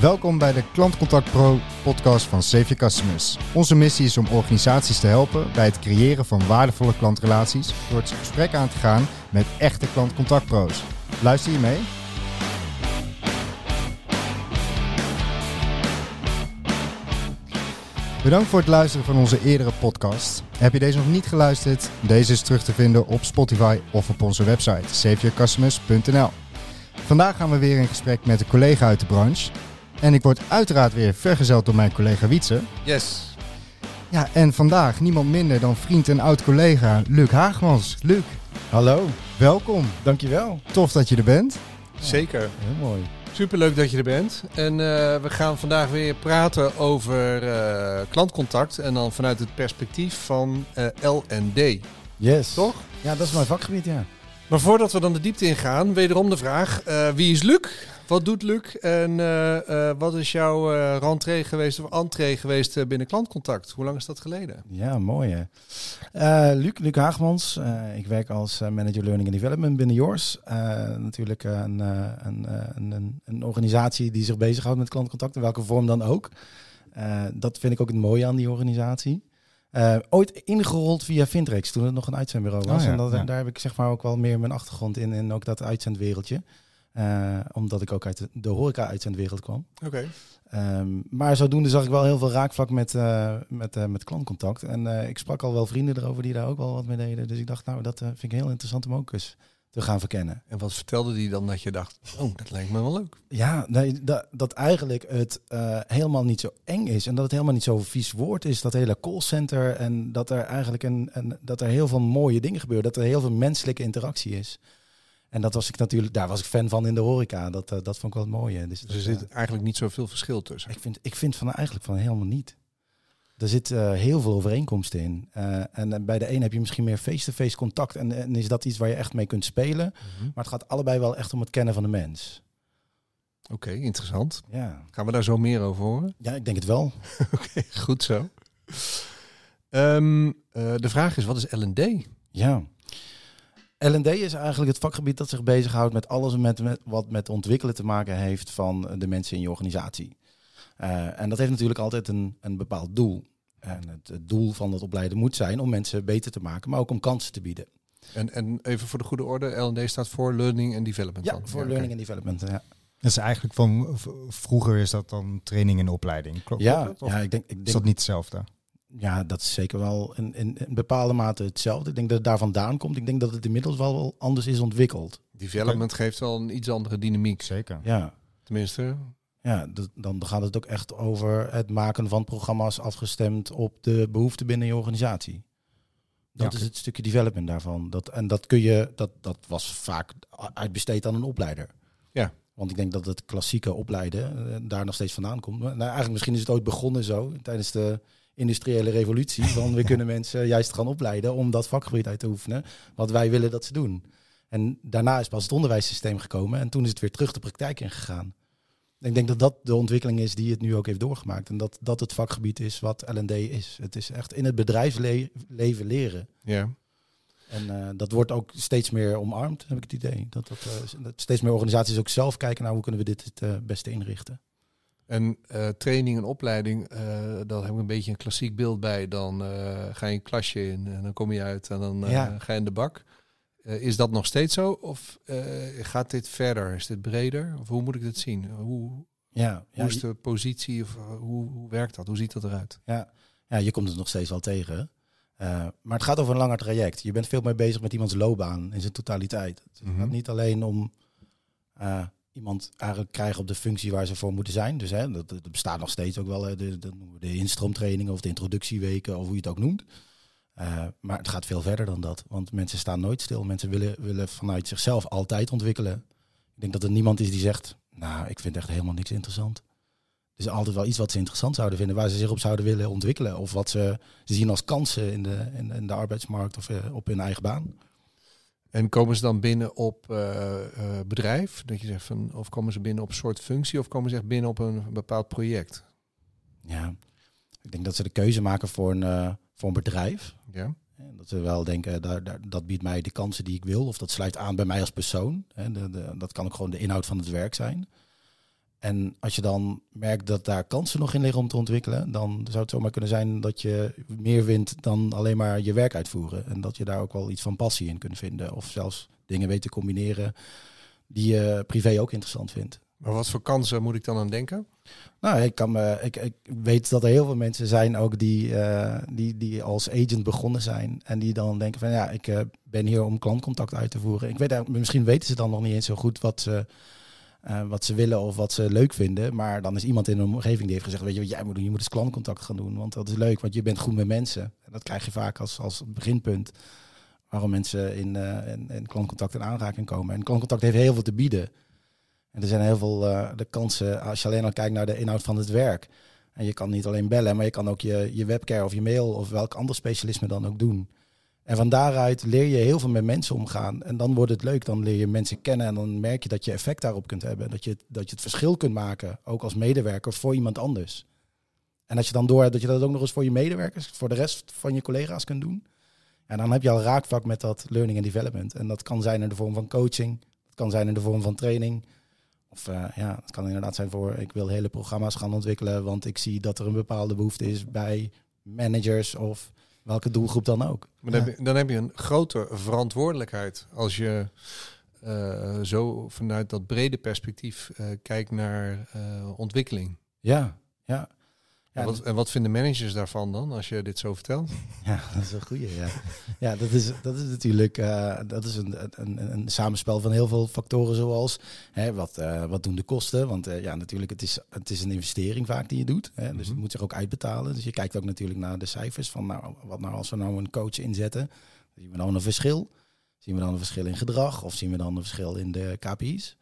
Welkom bij de Klantcontact Pro podcast van Save Your Customers. Onze missie is om organisaties te helpen bij het creëren van waardevolle klantrelaties door het gesprek aan te gaan met echte klantcontactpro's. Luister je mee? Bedankt voor het luisteren van onze eerdere podcast. Heb je deze nog niet geluisterd? Deze is terug te vinden op Spotify of op onze website saveyourcustomers.nl. Vandaag gaan we weer in gesprek met een collega uit de branche. En ik word uiteraard weer vergezeld door mijn collega Wietse. Yes. Ja, en vandaag niemand minder dan vriend en oud-collega Luc Haagmans. Luc, Hallo, welkom. dankjewel. Tof dat je er bent. Zeker. Heel mooi. Superleuk dat je er bent. En eh, we gaan vandaag weer praten over eh, klantcontact. En dan vanuit het perspectief van eh, L&D. Yes. Toch? Ja, dat is mijn vakgebied, ja. Maar voordat we dan de diepte ingaan, wederom de vraag. eh, wie is Luc? Wat doet Luc? En eh, eh, wat is jouw eh rentree geweest of entree geweest binnen klantcontact? Hoe lang is dat geleden? Ja, mooi hè. Eh, Luc, Luc Haagmans. Eh, ik werk als manager learning and development binnen Yours. Eh, natuurlijk een, eh, een, eh, een, een, een organisatie die zich bezighoudt met klantcontact, in welke vorm dan ook. Eh, dat vind ik ook het mooie aan die organisatie. Eh, ooit ingerold via Vintrex, toen het nog een uitzendbureau was. Oh ja, en dat, ja. daar heb ik zeg maar ook wel meer mijn achtergrond in en ook dat uitzendwereldje. Eh, omdat ik ook uit de, de horeca-uitzendwereld kwam. Oké. Ehm, maar zodoende zag ik wel heel veel raakvlak met, eh, met, eh, met klantcontact. En ik sprak al wel vrienden erover die daar ook wel wat mee deden. Dus ik dacht, nou, dat vind ik heel interessant om ook eens te gaan verkennen. En wat vertelde die dan dat je dacht, oh, dat lijkt me wel leuk. Ja, nee, dat, dat eigenlijk het helemaal niet zo eng is. En dat het helemaal niet zo vies woord is, dat hele callcenter. En dat er eigenlijk een, een, dat er heel veel mooie dingen gebeuren. Dat er heel veel menselijke interactie is. En dat was ik natuurlijk, daar was ik fan van in de horeca. Dat, eh, dat vond ik wel het mooie. Dus, Dus er dat, zit eh, eigenlijk niet zoveel verschil tussen. Ik vind, ik vind van eigenlijk van helemaal niet. Er zit eh, heel veel overeenkomsten in. Eh, en eh, bij de een heb je misschien meer face-to-face contact. En, en is dat iets waar je echt mee kunt spelen. Mhm. Maar het gaat allebei wel echt om het kennen van de mens. Oké, interessant. Ja, Gaan we daar zo meer over horen? ja ik denk het wel. Oké, goed zo. Ehm, eh, de vraag is, wat is L&D? Ja. L&D is eigenlijk het vakgebied dat zich bezighoudt met alles met, met, wat met ontwikkelen te maken heeft van de mensen in je organisatie. Eh, en dat heeft natuurlijk altijd een, een bepaald doel. En het, het doel van het opleiden moet zijn om mensen beter te maken, maar ook om kansen te bieden. En, en even voor de goede orde, L&D staat voor Learning and Development. Ja, dan. voor learning and development. Ja, Dat is eigenlijk van vroeger is dat dan training en opleiding. Klopt ja, dat? Of ja ik denk, ik is denk dat niet hetzelfde? Ja, dat is zeker wel in, in, in bepaalde mate hetzelfde. Ik denk dat het daar vandaan komt. Ik denk dat het inmiddels wel, wel anders is ontwikkeld. Development geeft wel een iets andere dynamiek. Zeker. Ja, Tenminste, ja dat- dan gaat het ook echt over het maken van programma's afgestemd op de behoeften binnen je organisatie. Dat Ja. is het stukje development daarvan. Dat, en dat kun je, dat, dat was vaak uitbesteed aan een opleider. Ja. Want ik denk dat het klassieke opleiden eh, daar nog steeds vandaan komt. Nou, eigenlijk misschien is het ooit begonnen zo tijdens de industriële revolutie. Van we kunnen mensen juist gaan opleiden om dat vakgebied uit te oefenen. Wat wij willen dat ze doen. En daarna is pas het onderwijssysteem gekomen. En toen is het weer terug de praktijk ingegaan. Ik denk dat dat de ontwikkeling is die het nu ook heeft doorgemaakt. En dat dat het vakgebied is wat L&D is. Het is echt in het bedrijfsleven leren. ja. En eh, dat wordt ook steeds meer omarmd, heb ik het idee. Dat, dat, eh, dat steeds meer organisaties ook zelf kijken naar hoe kunnen we dit het eh, beste inrichten. En eh, training en opleiding, eh daar heb ik een beetje een klassiek beeld bij. Dan eh, ga je een klasje in en dan kom je uit en dan Ja. ga je in de bak. Is dat nog steeds zo? Of gaat dit verder? Is dit breder? Of hoe moet ik dit zien? Hoe, Ja, ja, hoe is de positie? Of hoe, hoe werkt dat? Hoe ziet dat eruit? ja, ja, je komt het nog steeds wel tegen. Maar het gaat over een langer traject. Je bent veel meer bezig met iemands loopbaan in zijn totaliteit. Het Mhm. gaat niet alleen om iemand eigenlijk krijgen op de functie waar ze voor moeten zijn. Dus hè, dat, bestaat nog steeds ook wel, de, de, de instroomtrainingen of de introductieweken of hoe je het ook noemt. Eh, maar het gaat veel verder dan dat. Want mensen staan nooit stil. Mensen willen, willen vanuit zichzelf altijd ontwikkelen. Ik denk dat er niemand is die zegt, nou, ik vind echt helemaal niks interessant. Er is altijd wel iets wat ze interessant zouden vinden, waar ze zich op zouden willen ontwikkelen. Of wat ze, zien als kansen in de, in, in de arbeidsmarkt of eh, op hun eigen baan. En komen ze dan binnen op eh, eh, bedrijf? Dat je zegt van, of komen ze binnen op een soort functie? Of komen ze echt binnen op een bepaald project? Ja, ik denk dat ze de keuze maken voor een, eh, voor een bedrijf. Ja. En dat ze wel denken, daar, daar, dat biedt mij de kansen die ik wil. Of dat sluit aan bij mij als persoon. De, de, dat kan ook gewoon de inhoud van het werk zijn. En als je dan merkt dat daar kansen nog in liggen om te ontwikkelen, dan zou het zomaar kunnen zijn dat je meer wint dan alleen maar je werk uitvoeren. En dat je daar ook wel iets van passie in kunt vinden. Of zelfs dingen weet te combineren die je privé ook interessant vindt. Maar wat voor kansen moet ik dan aan denken? Nou, ik, kan me, ik, ik weet dat er heel veel mensen zijn ook die, uh, die, die als agent begonnen zijn. En die dan denken van ja, ik uh, ben hier om klantcontact uit te voeren. Ik weet, misschien weten ze dan nog niet eens zo goed wat ze, uh, wat ze willen of wat ze leuk vinden. Maar dan is iemand in een omgeving die heeft gezegd, weet je wat jij moet doen? Je moet eens klantcontact gaan doen, want dat is leuk, want je bent goed met mensen. En dat krijg je vaak als, als beginpunt waarom mensen in, in, in klantcontact in aanraking komen. En klantcontact heeft heel veel te bieden. En er zijn heel veel uh, de kansen als je alleen al kijkt naar de inhoud van het werk. En je kan niet alleen bellen, maar je kan ook je, je webcare of je mail of welk ander specialisme dan ook doen. En van daaruit leer je heel veel met mensen omgaan. En dan wordt het leuk. Dan leer je mensen kennen en dan merk je dat je effect daarop kunt hebben. Dat je, dat je het verschil kunt maken, ook als medewerker, voor iemand anders. En als je dan door hebt dat je dat ook nog eens voor je medewerkers, voor de rest van je collega's kunt doen. En dan heb je al raakvlak met dat learning and development. En dat kan zijn in de vorm van coaching. Dat kan zijn in de vorm van training. Of uh, ja, het kan inderdaad zijn voor ik wil hele programma's gaan ontwikkelen, want ik zie dat er een bepaalde behoefte is bij managers of welke doelgroep dan ook. Maar dan, heb, je, dan heb je een grote verantwoordelijkheid als je uh, zo vanuit dat brede perspectief uh, kijkt naar ontwikkeling. Ja, ja. Ja, en, wat, en wat vinden managers daarvan dan, als je dit zo vertelt? Ja, dat is een goede. Ja, ja dat, is, dat is natuurlijk uh, dat is een, een, een samenspel van heel veel factoren, zoals hè, wat, uh, wat doen de kosten? Want uh, ja, natuurlijk, het is, het is een investering vaak die je doet. Hè, dus mm -hmm. het moet zich ook uitbetalen. Dus je kijkt ook natuurlijk naar de cijfers van nou, wat nou als we nou een coach inzetten, zien we dan een verschil? Zien we dan een verschil in gedrag of zien we dan een verschil in de KPI's?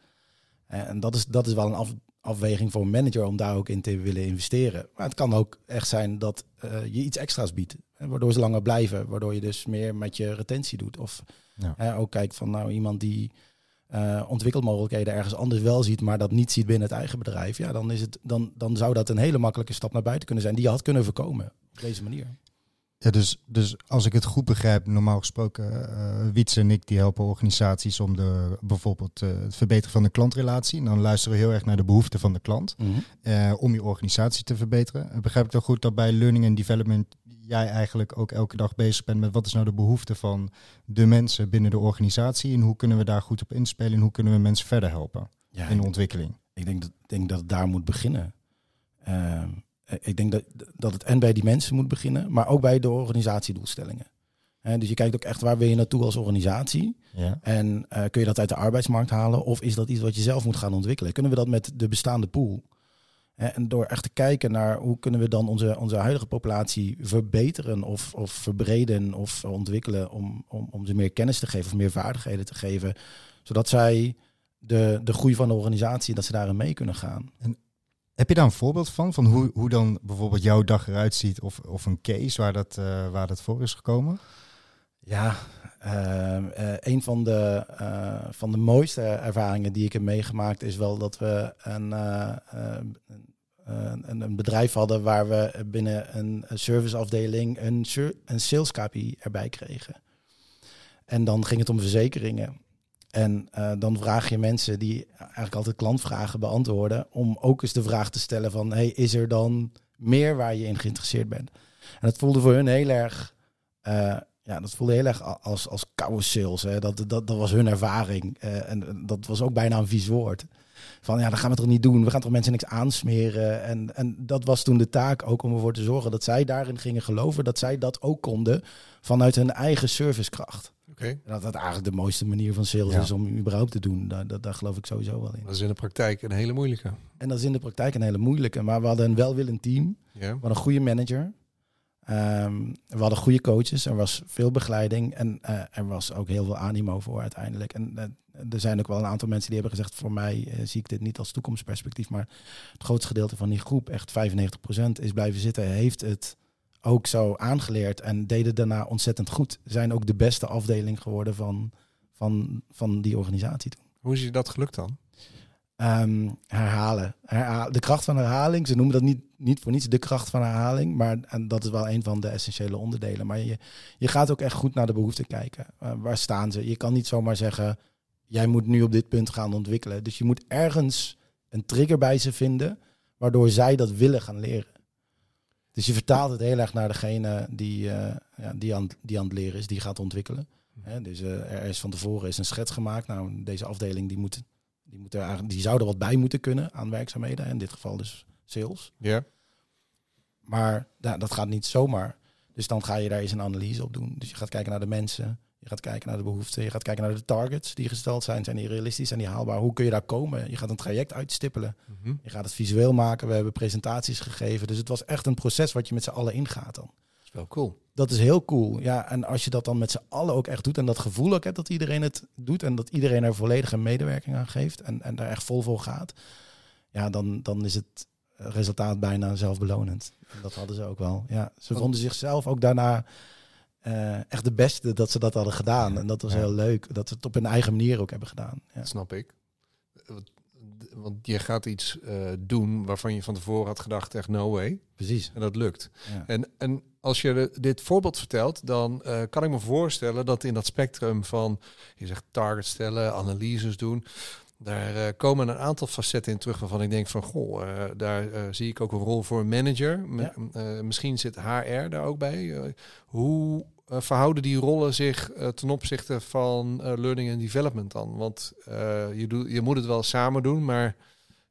En dat is, dat is wel een af, afweging voor een manager om daar ook in te willen investeren. Maar het kan ook echt zijn dat uh, je iets extra's biedt. Hè, waardoor ze langer blijven. Waardoor je dus meer met je retentie doet. Of ja. hè, ook kijkt van nou iemand die uh, ontwikkelmogelijkheden ergens anders wel ziet, maar dat niet ziet binnen het eigen bedrijf. Ja, dan, is het, dan, dan zou dat een hele makkelijke stap naar buiten kunnen zijn. Die je had kunnen voorkomen op deze manier. Ja, dus, dus als ik het goed begrijp, normaal gesproken, uh, Wietse en ik die helpen organisaties om de, bijvoorbeeld uh, het verbeteren van de klantrelatie. En dan luisteren we heel erg naar de behoeften van de klant mm -hmm. uh, om je organisatie te verbeteren. Begrijp ik dan goed dat bij Learning and Development jij eigenlijk ook elke dag bezig bent met wat is nou de behoefte van de mensen binnen de organisatie en hoe kunnen we daar goed op inspelen en hoe kunnen we mensen verder helpen ja, in de ontwikkeling? Ik denk dat, denk dat het daar moet beginnen. Ehm, ik denk dat, dat het en bij die mensen moet beginnen, maar ook bij de organisatiedoelstellingen. He, dus je kijkt ook echt waar wil je naartoe als organisatie. Ja. En uh, kun je dat uit de arbeidsmarkt halen? Of is dat iets wat je zelf moet gaan ontwikkelen? Kunnen we dat met de bestaande pool? He, en door echt te kijken naar hoe kunnen we dan onze, onze huidige populatie verbeteren of, of verbreden of ontwikkelen om, om, om ze meer kennis te geven of meer vaardigheden te geven. Zodat zij de, de groei van de organisatie, dat ze daarin mee kunnen gaan. En heb je daar een voorbeeld van? Van hoe, hoe dan bijvoorbeeld jouw dag eruit ziet of, of een case waar dat, uh, waar dat voor is gekomen? Ja, uh, uh, een van de, van de mooiste ervaringen die ik heb meegemaakt is wel dat we een, een, een, bedrijf hadden waar we binnen een serviceafdeling een, een sales KPI erbij kregen. En dan ging het om verzekeringen. En uh, dan vraag je mensen die eigenlijk altijd klantvragen beantwoorden, om ook eens de vraag te stellen van, hey, is er dan meer waar je in geïnteresseerd bent? En dat voelde voor hun heel erg, uh, ja, dat voelde heel erg als, als koude sales. Hè. Dat, dat, dat was hun ervaring. Uh, en dat was ook bijna een vies woord. Van ja, dat gaan we toch niet doen. We gaan toch mensen niks aansmeren. En, en dat was toen de taak ook om ervoor te zorgen dat zij daarin gingen geloven. Dat zij dat ook konden vanuit hun eigen servicekracht. Okay. Dat dat eigenlijk de mooiste manier van sales ja. is om überhaupt te doen. Daar, dat, daar geloof ik sowieso wel in. Dat is in de praktijk een hele moeilijke. En dat is in de praktijk een hele moeilijke. Maar we hadden een welwillend team. Ja. We hadden een goede manager. Um, we hadden goede coaches. Er was veel begeleiding. En uh, er was ook heel veel animo voor uiteindelijk. En uh, er zijn ook wel een aantal mensen die hebben gezegd... voor mij uh, zie ik dit niet als toekomstperspectief. Maar het grootste gedeelte van die groep, echt 95%, is blijven zitten. Heeft het ook zo aangeleerd en deden daarna ontzettend goed. Zijn ook de beste afdeling geworden van, van, van die organisatie toen. Hoe is je dat gelukt dan? Um, herhalen. Herha de kracht van herhaling. Ze noemen dat niet, niet voor niets de kracht van herhaling. Maar en dat is wel een van de essentiële onderdelen. Maar je, je gaat ook echt goed naar de behoeften kijken. Uh, waar staan ze? Je kan niet zomaar zeggen, jij moet nu op dit punt gaan ontwikkelen. Dus je moet ergens een trigger bij ze vinden, waardoor zij dat willen gaan leren. Dus je vertaalt het heel erg naar degene die, eh, ja, die, aan, die aan het leren is, die gaat ontwikkelen. Hè, dus eh, er is van tevoren is een schets gemaakt. Nou, deze afdeling die moet, die moet er die zou er wat bij moeten kunnen aan werkzaamheden. In dit geval dus sales. Ja. Maar dat gaat niet zomaar. Dus dan ga je daar eens een analyse op doen. Dus je gaat kijken naar de mensen. Je gaat kijken naar de behoeften. Je gaat kijken naar de targets die gesteld zijn. Zijn die realistisch? Zijn die haalbaar? Hoe kun je daar komen? Je gaat een traject uitstippelen. Mhm. Je gaat het visueel maken. We hebben presentaties gegeven. Dus het was echt een proces wat je met z'n allen ingaat dan. Dat is wel cool. Dat is heel cool. Ja, en als je dat dan met z'n allen ook echt doet en dat gevoel ook hebt dat iedereen het doet en dat iedereen er volledige medewerking aan geeft en, en daar echt vol voor gaat, ja, dan, dan is het resultaat bijna zelfbelonend. En dat hadden ze ook wel. Ja, ze vonden zichzelf ook daarna eh, echt de beste dat ze dat hadden gedaan. En dat was Ja. heel leuk. Dat ze het op hun eigen manier ook hebben gedaan. Ja. Dat snap ik. Want- je gaat iets eh, doen waarvan je van tevoren had gedacht, echt no way. Precies. En dat lukt. En, en als je dit voorbeeld vertelt, dan eh, kan ik me voorstellen dat in dat spectrum van, je zegt target stellen, analyses doen, daar komen een aantal facetten in terug waarvan ik denk van, goh, daar zie ik ook een rol voor een manager. M- Ja. misschien zit HR daar ook bij. Hoe verhouden die rollen zich eh, ten opzichte van eh, learning and development dan? Want eh, je, doet, je moet het wel samen doen, maar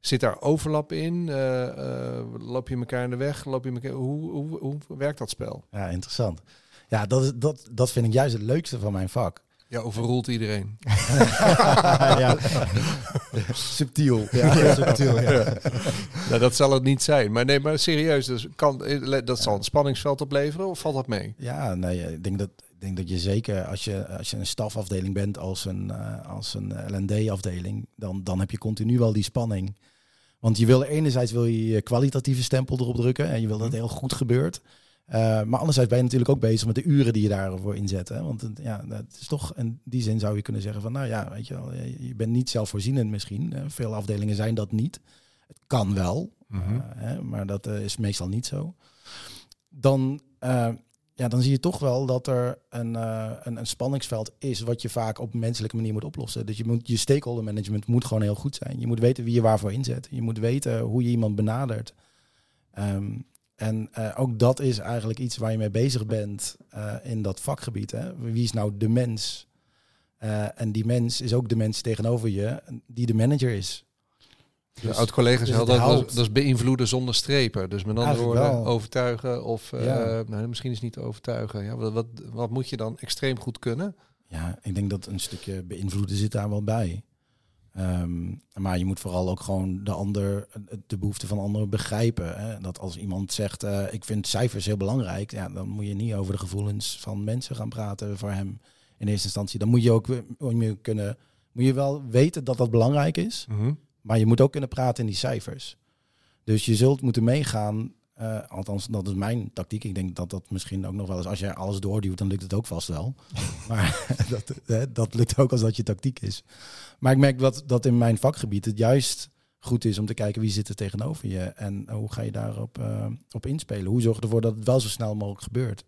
Zit daar overlap in? Eh, eh, loop je elkaar in de weg? Loop je elkaar, hoe, hoe, hoe werkt dat spel? ja, interessant. Ja, dat, is, dat, dat vind ik juist het leukste van mijn vak. Ja, overroelt iedereen. ja. Subtiel. Ja, subtiel, ja. nou, dat zal het niet zijn. Maar nee, maar serieus, dus kan, dat zal een spanningsveld opleveren of valt dat mee? Ja, nee, ik denk dat, ik denk dat je zeker als je, als je een stafafdeling bent als een, eh, als een LD-afdeling, dan, dan heb je continu wel die spanning. Want je wil enerzijds wil je je kwalitatieve stempel erop drukken en je wil dat het heel goed gebeurt. Eh, maar anderzijds ben je natuurlijk ook bezig met de uren die je daarvoor inzet. Hè? Want ja, het is toch in die zin zou je kunnen zeggen van, nou ja, weet je wel, je bent niet zelfvoorzienend misschien. Veel afdelingen zijn dat niet. Het kan wel, Mhm. eh, hè, maar dat eh, is meestal niet zo. Dan, ja, dan zie je toch wel dat er een, een, een spanningsveld is wat je vaak op menselijke manier moet oplossen. Dus je, moet, je stakeholder management moet gewoon heel goed zijn. Je moet weten wie je waarvoor inzet. Je moet weten hoe je iemand benadert. Ehm, en eh, ook dat is eigenlijk iets waar je mee bezig bent eh, in dat vakgebied. Hè? Wie is nou de mens? Eh, en die mens is ook de mens tegenover je, die de manager is. Oud-collega's dus hadden dat, dat is beïnvloeden zonder strepen. Dus met andere Eigenlijk woorden, wel. overtuigen of... Ja. nou, misschien is niet overtuigen. Ja, wat, wat, wat moet je dan extreem goed kunnen? Ja, ik denk dat een stukje beïnvloeden zit daar wel bij. Ehm, maar je moet vooral ook gewoon de ander, de behoeften van anderen begrijpen. Hè? Dat als iemand zegt, eh, ik vind cijfers heel belangrijk, ja, dan moet je niet over de gevoelens van mensen gaan praten voor hem in eerste instantie. Dan moet je ook moet je kunnen, moet je wel weten dat dat belangrijk is, maar je moet ook kunnen praten in die cijfers. Dus je zult moeten meegaan. Eh, althans, dat is mijn tactiek. Ik denk dat dat misschien ook nog wel eens, als je alles doorduwt, dan lukt het ook vast wel. maar dat, hè, dat lukt ook als dat je tactiek is. Maar ik merk dat, dat in mijn vakgebied het juist goed is om te kijken wie zit er tegenover je en hoe ga je daarop eh, op inspelen. Hoe zorg je ervoor dat het wel zo snel mogelijk gebeurt.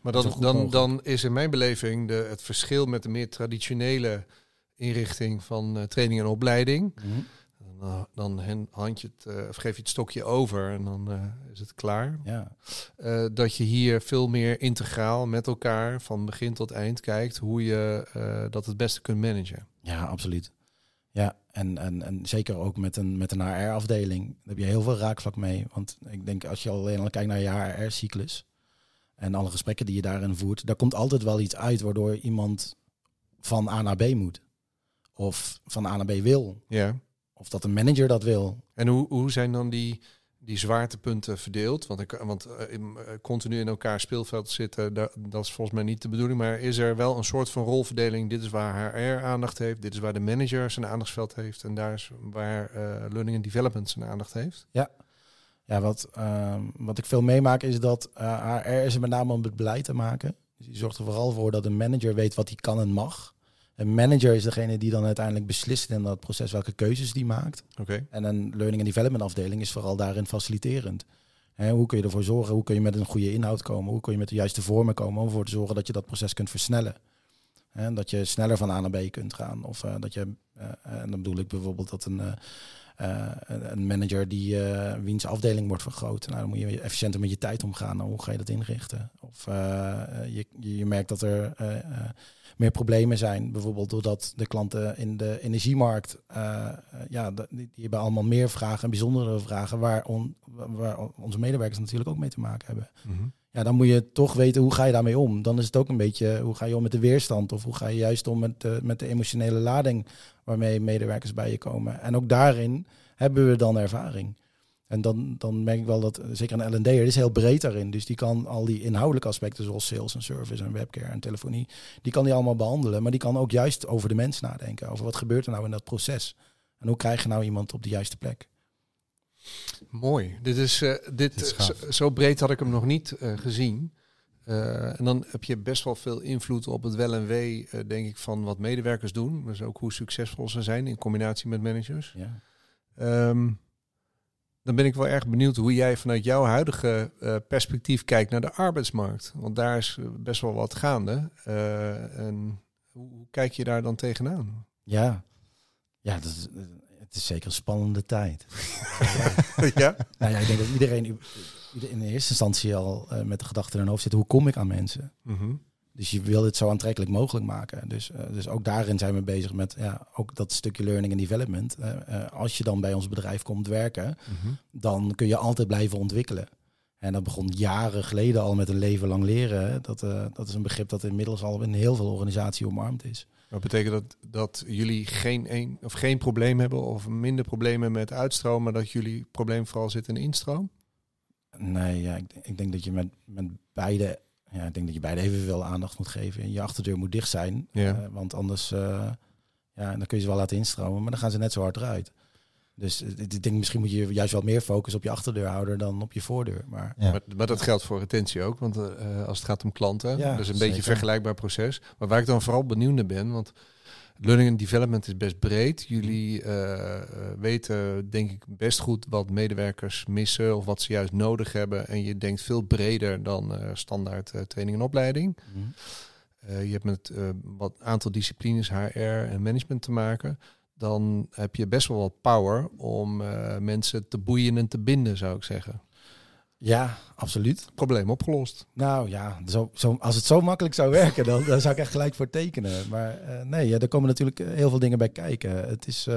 Maar dan, dan, dan is in mijn beleving de, het verschil met de meer traditionele inrichting van eh, training en opleiding. Eh, dan hen- hand je het, eh, of geef je het stokje over en dan eh, is het klaar. Ja, Eh, dat je hier veel meer integraal met elkaar van begin tot eind kijkt hoe je eh, dat het beste kunt managen. ja absoluut. Ja, en, en, en zeker ook met een, met een HR-afdeling. Daar heb je heel veel raakvlak mee. Want ik denk als je alleen al kijkt naar je HR-cyclus en alle gesprekken die je daarin voert, daar komt altijd wel iets uit waardoor iemand van A naar B moet. Of van A naar B wil. Ja. Of dat een manager dat wil. En hoe, hoe zijn dan die, die zwaartepunten verdeeld? Want, ik, want eh, in, eh, continu in elkaar speelveld zitten, dat, dat is volgens mij niet de bedoeling. Maar is er wel een soort van rolverdeling? Dit is waar HR aandacht heeft, dit is waar de manager zijn aandachtsveld heeft en daar is waar eh, learning and development zijn aandacht heeft. Ja, wat, ehm, wat ik veel meemaak is dat eh HR is er met name om het beleid te maken. Dus die zorgt er vooral voor dat een manager weet wat hij kan en mag. Een manager is degene die dan uiteindelijk beslist in dat proces welke keuzes die maakt. Oké. En een learning and development afdeling is vooral daarin faciliterend. Hoe kun je ervoor zorgen? Hoe kun je met een goede inhoud komen? Hoe kun je met de juiste vormen komen om ervoor te zorgen dat je dat proces kunt versnellen? Hè, dat je sneller van A naar B kunt gaan. Of eh, dat je, eh, en dan bedoel ik bijvoorbeeld dat een, eh, eh, een manager die eh, wiens afdeling wordt vergroot. Nou, dan moet je efficiënter met je tijd omgaan. Nou, hoe ga je dat inrichten? Of eh, je, je merkt dat er meer problemen zijn. Bijvoorbeeld doordat de klanten in de energiemarkt, ja, die, hebben allemaal meer vragen en bijzondere vragen, waar onze medewerkers natuurlijk ook mee te maken hebben. Mhm. Ja, dan moet je toch weten hoe ga je daarmee om. Dan is het ook een beetje hoe ga je om met de weerstand of hoe ga je juist om met de, met de emotionele lading waarmee medewerkers bij je komen. En ook daarin hebben we dan ervaring. En dan, dan merk ik wel dat, zeker een L&D'er is heel breed daarin. Dus die kan al die inhoudelijke aspecten zoals sales en service en webcare en telefonie, die kan die allemaal behandelen. Maar die kan ook juist over de mens nadenken. Over wat gebeurt er nou in dat proces. En hoe krijg je nou iemand op de juiste plek. Mooi. Dit is, eh, dit, is eh, zo, zo breed had ik hem nog niet eh, gezien. En dan heb je best wel veel invloed op het wel en wee, denk ik, van wat medewerkers doen. Dus ook hoe succesvol ze zijn in combinatie met managers. Ja. Ehm, dan ben ik wel erg benieuwd hoe jij vanuit jouw huidige perspectief kijkt naar de arbeidsmarkt. Want daar is best wel wat gaande. En hoe, hoe kijk je daar dan tegenaan? Ja, ja dat is, het is zeker een spannende tijd. ja? Nou ja, ik denk dat iedereen in eerste instantie al eh, met de gedachte in hun hoofd zit, hoe kom ik aan mensen? Mhm. Dus je wil het zo aantrekkelijk mogelijk maken. Dus, eh, dus ook daarin zijn we bezig met ja, ook dat stukje learning en development. Eh, als je dan bij ons bedrijf komt werken, Mhm. dan kun je altijd blijven ontwikkelen. En dat begon jaren geleden al met een leven lang leren. Dat, dat is een begrip dat inmiddels al in heel veel organisaties omarmd is. Dat betekent dat, dat jullie geen, een, of geen probleem hebben of minder problemen met uitstroom, maar dat jullie probleem vooral zit in instroom? Nee, ja, ik, ik denk dat je met, met beide, ja, ik denk dat je beide evenveel aandacht moet geven. Je achterdeur moet dicht zijn, Ja. eh, want anders, eh, ja, dan kun je ze wel laten instromen, maar dan gaan ze net zo hard eruit. Dus eh, ik denk misschien moet je juist wat meer focus op je achterdeur houden dan op je voordeur. Maar Ja. Maar, maar dat geldt voor retentie ook, want eh, als het gaat om klanten, Ja, dat is een zeker. beetje een vergelijkbaar proces. Maar waar ik dan vooral benieuwd naar ben, want learning and development is best breed. Jullie eh, eh, weten denk ik best goed wat medewerkers missen of wat ze juist nodig hebben. En je denkt veel breder dan eh, standaard eh, training en opleiding. Eh, je hebt met eh, wat aantal disciplines, HR en management te maken. Dan heb je best wel wat power om eh, mensen te boeien en te binden, zou ik zeggen. ja, absoluut. Probleem opgelost. Nou ja, zo, zo, als het zo makkelijk zou werken, dan, dan zou ik echt gelijk voor tekenen. Maar eh, nee, ja, er komen natuurlijk eh, heel veel dingen bij kijken. Het is,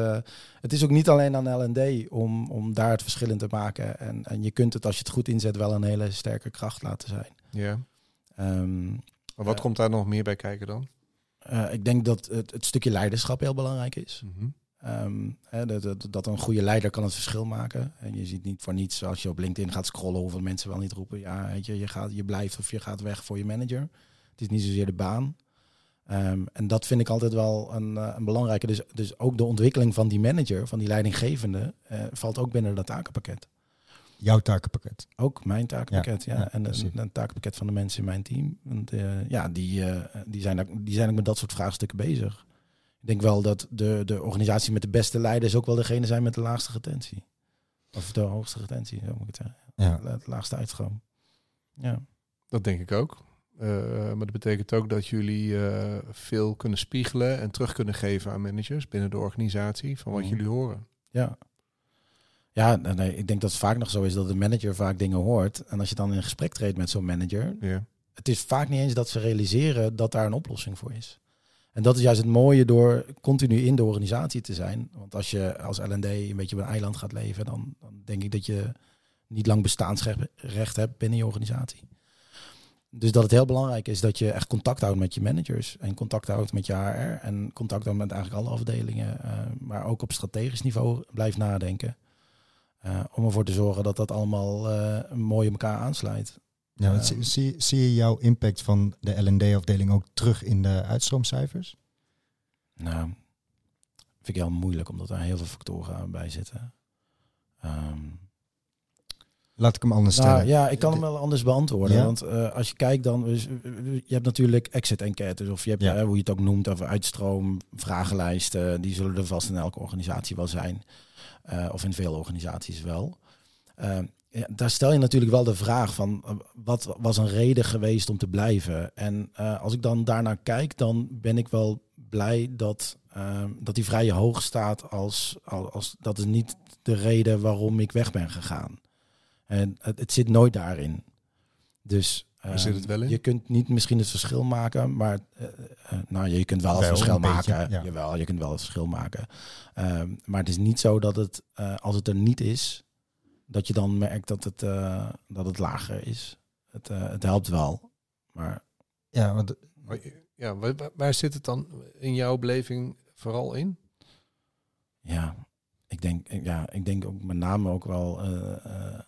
het is ook niet alleen aan L&D om, om daar het verschil in te maken. En, en je kunt het, als je het goed inzet, wel een hele sterke kracht laten zijn. Ja. Ehm, Maar wat komt daar nog meer bij kijken dan? Eh, ik denk dat het, het stukje leiderschap heel belangrijk is. Mhm. Ehm, dat, dat een goede leider kan het verschil maken. En je ziet niet voor niets als je op LinkedIn gaat scrollen hoeveel mensen wel niet roepen. Ja, weet je, je, gaat, je blijft of je gaat weg voor je manager. Het is niet zozeer de baan. Ehm, en dat vind ik altijd wel een, eh, een belangrijke. Dus, dus ook de ontwikkeling van die manager, van die leidinggevende, eh, valt ook binnen dat takenpakket. Jouw takenpakket. Ook mijn takenpakket, ja. ja, en een, een takenpakket van de mensen in mijn team. Want eh, ja, die, eh, die, zijn ook, die zijn ook met dat soort vraagstukken bezig. Ik denk wel dat de, de organisatie met de beste leiders ook wel degene zijn met de laagste retentie. Of de hoogste retentie, zo moet ik het zeggen. Ja. De laagste uitstroom. Ja. Dat denk ik ook. Eh, maar dat betekent ook dat jullie eh, veel kunnen spiegelen en terug kunnen geven aan managers binnen de organisatie van wat Mhm. jullie horen. Ja. Ja, nee, ik denk dat het vaak nog zo is dat de manager vaak dingen hoort. En als je dan in gesprek treedt met zo'n manager, Ja. het is vaak niet eens dat ze realiseren dat daar een oplossing voor is. En dat is juist het mooie door continu in de organisatie te zijn. Want als je als L&D een beetje op een eiland gaat leven, dan, dan denk ik dat je niet lang bestaansrecht hebt binnen je organisatie. Dus dat het heel belangrijk is dat je echt contact houdt met je managers en contact houdt met je HR en contact houdt met eigenlijk alle afdelingen, eh, maar ook op strategisch niveau blijft nadenken. Eh, om ervoor te zorgen dat dat allemaal eh, mooi op elkaar aansluit. Ja, want zie, zie, zie je jouw impact van de L&D-afdeling ook terug in de uitstroomcijfers? Nou, vind ik heel moeilijk, omdat er heel veel factoren bij zitten. Ehm, Laat ik hem anders nou, stellen. ja, ik kan hem wel anders beantwoorden. Ja? Want eh, als je kijkt dan, dus, eh, je hebt natuurlijk exit enquêtes, of je hebt, Ja. eh, hoe je het ook noemt, of uitstroom, vragenlijsten, die zullen er vast in elke organisatie wel zijn. Eh, of in veel organisaties wel. Eh, ja, daar stel je natuurlijk wel de vraag van, eh, wat was een reden geweest om te blijven? En eh, als ik dan daarnaar kijk, dan ben ik wel blij dat ehm, dat die vrij hoog staat als, als, als dat is niet de reden waarom ik weg ben gegaan. En het, het zit nooit daarin. Dus zit het ehm, wel in? Je kunt niet misschien het verschil maken, maar eh, eh, nou, je kunt wel het verschil een beetje, maken. ja. Jawel, je kunt wel het verschil maken. Ehm, maar het is niet zo dat het, eh, als het er niet is, dat je dan merkt dat het, eh, dat het lager is. Het, eh, het helpt wel. Maar Ja, want Ja, waar, waar- zit het dan in jouw beleving vooral in? ja, ik denk, ja, ik denk ook met name ook wel eh, eh, ehm,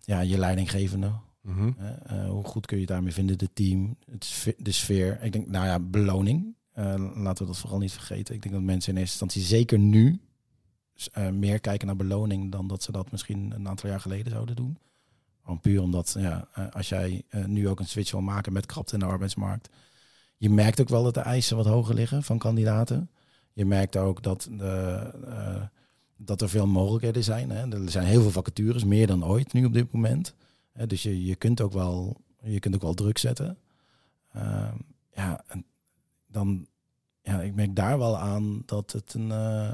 ja, je leidinggevende. Mhm. Eh, hoe goed kun je daarmee vinden, de team, het de sfeer. Ik denk, nou ja, beloning. Eh, laten we dat vooral niet vergeten. Ik denk dat mensen in eerste instantie, zeker nu, eh, meer kijken naar beloning dan dat ze dat misschien een aantal jaar geleden zouden doen. Gewoon puur omdat, ja, als jij nu ook een switch wil maken met krapte in de arbeidsmarkt. Je merkt ook wel dat de eisen wat hoger liggen van kandidaten. Je merkt ook dat, de, dat er veel mogelijkheden zijn. Hè. Er zijn heel veel vacatures, meer dan ooit nu op dit moment. Hè, dus je, je, kunt ook wel, je kunt ook wel druk zetten. Ehm, ja, en dan, ja, ik merk daar wel aan dat het een, eh,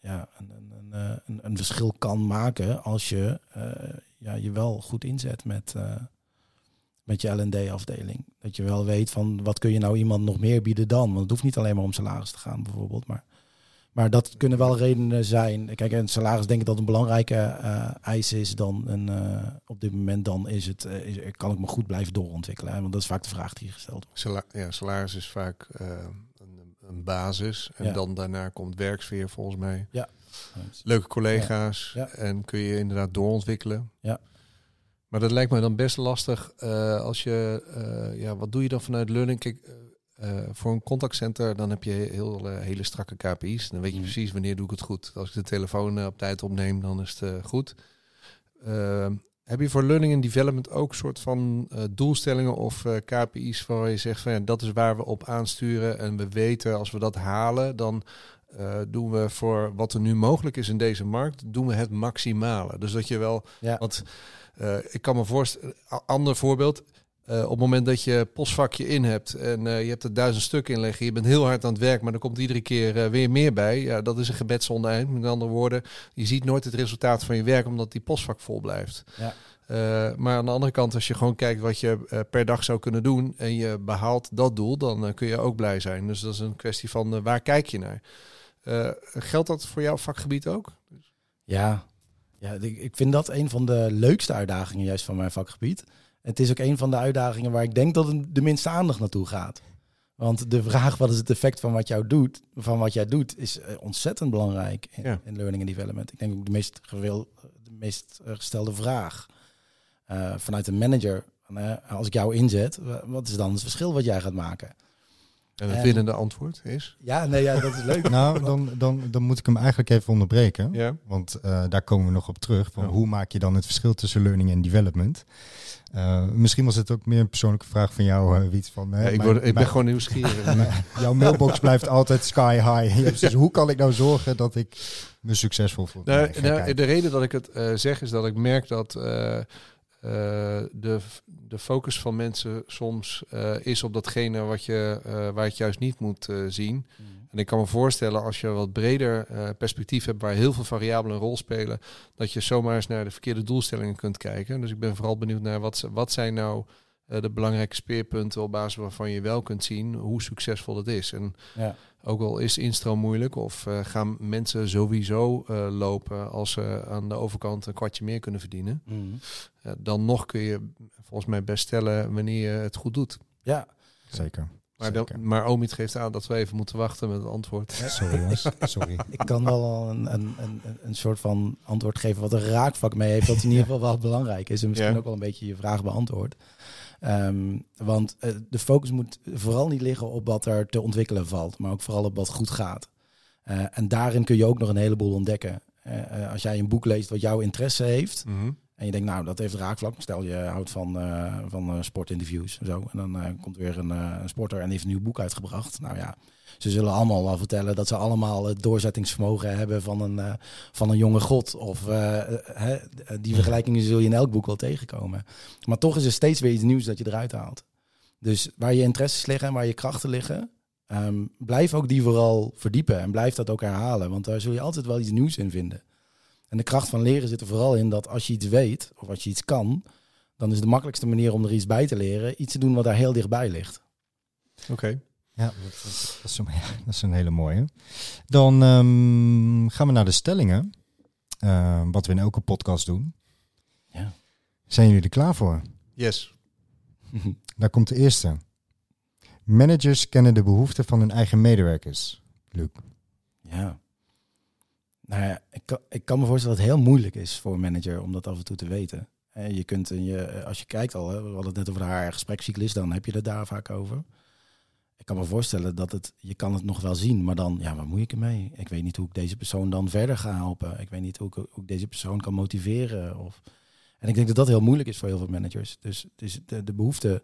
ja, een, een, een, eh, een, een verschil kan maken als je eh, ja, je wel goed inzet met, met je L&D-afdeling. Dat je wel weet van wat kun je nou iemand nog meer bieden dan. Want het hoeft niet alleen maar om salaris te gaan bijvoorbeeld. Maar, maar dat kunnen wel redenen zijn. Kijk, een salaris denk ik dat een belangrijke eh, eis is dan een, eh, op dit moment dan is het, eh, is, kan ik me goed blijven doorontwikkelen. Hè? Want dat is vaak de vraag die gesteld wordt. Sala- ja, salaris is vaak een, een basis. En Ja. dan daarna komt werksfeer volgens mij. Ja. Leuke collega's. Ja. En kun je inderdaad doorontwikkelen. Ja. Maar dat lijkt me dan best lastig als je... ja, wat doe je dan vanuit learning? Kijk, eh, voor een contactcenter dan heb je heel, eh, hele strakke KPI's. Dan weet je Mm. precies wanneer doe ik het goed. Als ik de telefoon eh, op tijd opneem, dan is het goed. Ehm, heb je voor learning and development ook soort van doelstellingen of KPI's waar je zegt van ja, dat is waar we op aansturen en we weten als we dat halen, dan doen we voor wat er nu mogelijk is in deze markt, doen we het maximale. Dus dat je wel, Ja. want ik kan me voorstellen, ander voorbeeld. Eh, op het moment dat je postvakje in hebt en eh, je hebt er duizend stukken in liggen, je bent heel hard aan het werk, maar er komt iedere keer eh, weer meer bij. Ja, dat is een gebed zonder eind. Met andere woorden, je ziet nooit het resultaat van je werk omdat die postvak vol blijft. Ja. Maar aan de andere kant, als je gewoon kijkt wat je per dag zou kunnen doen en je behaalt dat doel, dan kun je ook blij zijn. Dus dat is een kwestie van waar kijk je naar. Geldt dat voor jouw vakgebied ook? Ja, ja ik, ik vind dat een van de leukste uitdagingen juist van mijn vakgebied. Het is ook een van de uitdagingen waar ik denk dat het de minste aandacht naartoe gaat. Want de vraag wat is het effect van wat, jou doet, van wat jij doet, is eh, ontzettend belangrijk in, Ja. in learning and development. Ik denk ook de meest, gewil, de meest eh, gestelde vraag eh, vanuit een manager. eh, als ik jou inzet, wa- wat is dan het verschil wat jij gaat maken? En het En- winnende antwoord is? Ja, nee, ja, dat is leuk. nou, dan, dan, dan moet ik hem eigenlijk even onderbreken. Ja. Want eh, daar komen we nog op terug. Van Ja. Hoe maak je dan het verschil tussen learning en development? Eh, misschien was het ook meer een persoonlijke vraag van jou, eh, Wiet. Van, eh, Ja, ik, mijn- word, ik ben mijn- gewoon nieuwsgierig. mijn- jouw mailbox blijft altijd sky high. Dus hoe kan ik nou zorgen dat ik me succesvol voel? Nou, nou, de reden dat ik het eh, zeg is dat ik merk dat eh, de, de focus van mensen soms eh, is op datgene wat je, eh, waar je het juist niet moet zien. En ik kan me voorstellen als je een wat breder perspectief hebt waar heel veel variabelen een rol spelen, dat je zomaar eens naar de verkeerde doelstellingen kunt kijken. Dus ik ben vooral benieuwd naar wat, wat zijn nou de belangrijke speerpunten op basis waarvan je wel kunt zien hoe succesvol het is. En Ja. ook al is instroom moeilijk of eh, gaan mensen sowieso eh, lopen als ze aan de overkant een kwartje meer kunnen verdienen, Mhm. eh, dan nog kun je volgens mij best stellen wanneer je het goed doet. Ja, Zeker. Maar, Zeker. maar Omid geeft aan dat we even moeten wachten met het antwoord. Sorry jongens, sorry. Ik kan wel een, een, een, een soort van antwoord geven wat een raakvak mee heeft, dat in ieder geval wel belangrijk is en misschien Ja. ook wel een beetje je vraag beantwoord. Ehm, want eh, de focus moet vooral niet liggen op wat er te ontwikkelen valt, maar ook vooral op wat goed gaat. Eh, en daarin kun je ook nog een heleboel ontdekken. Eh, als jij een boek leest wat jouw interesse heeft, Mhm. en je denkt, nou, dat heeft raakvlak. Stel, je houdt van, van sportinterviews en zo. En dan komt weer een, sporter en heeft een nieuw boek uitgebracht. Nou ja, ze zullen allemaal wel vertellen dat ze allemaal het doorzettingsvermogen hebben van een, eh, van een jonge god. Of eh, eh, hè, die vergelijkingen zul je in elk boek wel tegenkomen. Maar toch is er steeds weer iets nieuws dat je eruit haalt. Dus waar je interesses liggen en waar je krachten liggen, ehm, blijf ook die vooral verdiepen en blijf dat ook herhalen. Want daar zul je altijd wel iets nieuws in vinden. En de kracht van leren zit er vooral in dat als je iets weet of als je iets kan, dan is de makkelijkste manier om er iets bij te leren, iets te doen wat daar heel dichtbij ligt. Oké. Ja, dat, dat, dat is een, ja, dat is een hele mooie. Dan ehm, gaan we naar de stellingen. Eh, wat we in elke podcast doen. Ja. Zijn jullie er klaar voor? Yes. Daar komt de eerste. Managers kennen de behoeften van hun eigen medewerkers. Luc. Ja. Nou ja, ik kan, ik kan me voorstellen dat het heel moeilijk is voor een manager om dat af en toe te weten. En je kunt, in je, als je kijkt al, hè, we hadden het net over haar gesprekscyclus, dan heb je het daar vaak over. Ik kan me voorstellen dat het, je kan het nog wel zien, maar dan, ja, wat moet ik ermee? Ik weet niet hoe ik deze persoon dan verder ga helpen. Ik weet niet hoe ik, deze persoon kan motiveren. Of... En ik denk dat dat heel moeilijk is voor heel veel managers. Dus, dus de, de behoefte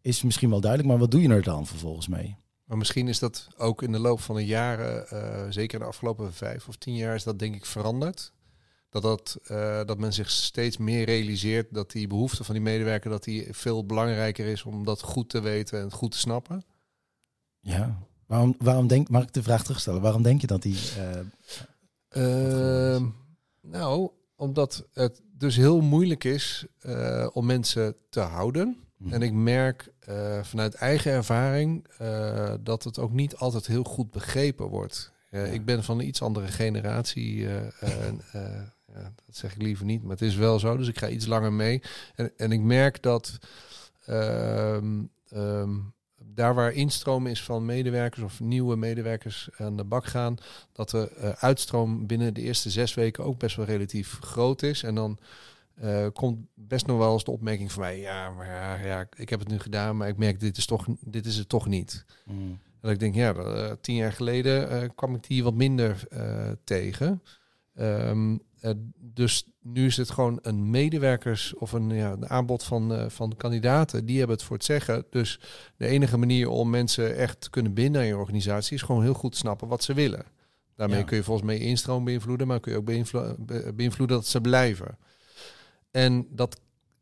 is misschien wel duidelijk, maar wat doe je er dan vervolgens mee? Maar misschien is dat ook in de loop van de jaren, eh, zeker de afgelopen vijf of tien jaar, is dat denk ik veranderd. Dat, dat, eh, dat men zich steeds meer realiseert dat die behoefte van die medewerker dat die veel belangrijker is om dat goed te weten en goed te snappen. Ja. Waarom, waarom denk, mag ik de vraag terugstellen? Waarom denk je dat die... eh, Ehm, nou, omdat het dus heel moeilijk is eh, om mensen te houden. Mhm. En ik merk eh, vanuit eigen ervaring dat het ook niet altijd heel goed begrepen wordt. Ja. Ik ben van een iets andere generatie. ja, dat zeg ik liever niet, maar het is wel zo. Dus ik ga iets langer mee. En, en ik merk dat ehm, ehm, daar waar instroom is van medewerkers of nieuwe medewerkers aan de bak gaan, dat de eh, uitstroom binnen de eerste zes weken ook best wel relatief groot is. En dan eh, komt best nog wel eens de opmerking van mij, ja, maar ja, ja, ik heb het nu gedaan, maar ik merk dit is, toch, dit is het toch niet. mm, En ik denk, ja, eh, tien jaar geleden kwam ik die wat minder tegen. Ehm, eh, dus nu is het gewoon een medewerkers of een, ja, een aanbod van, eh, van kandidaten. Die hebben het voor het zeggen. Dus de enige manier om mensen echt te kunnen binden aan je organisatie is gewoon heel goed snappen wat ze willen. Daarmee Ja. kun je volgens mij instroom beïnvloeden, maar kun je ook beïnvlo- be- beïnvloeden dat ze blijven. En dat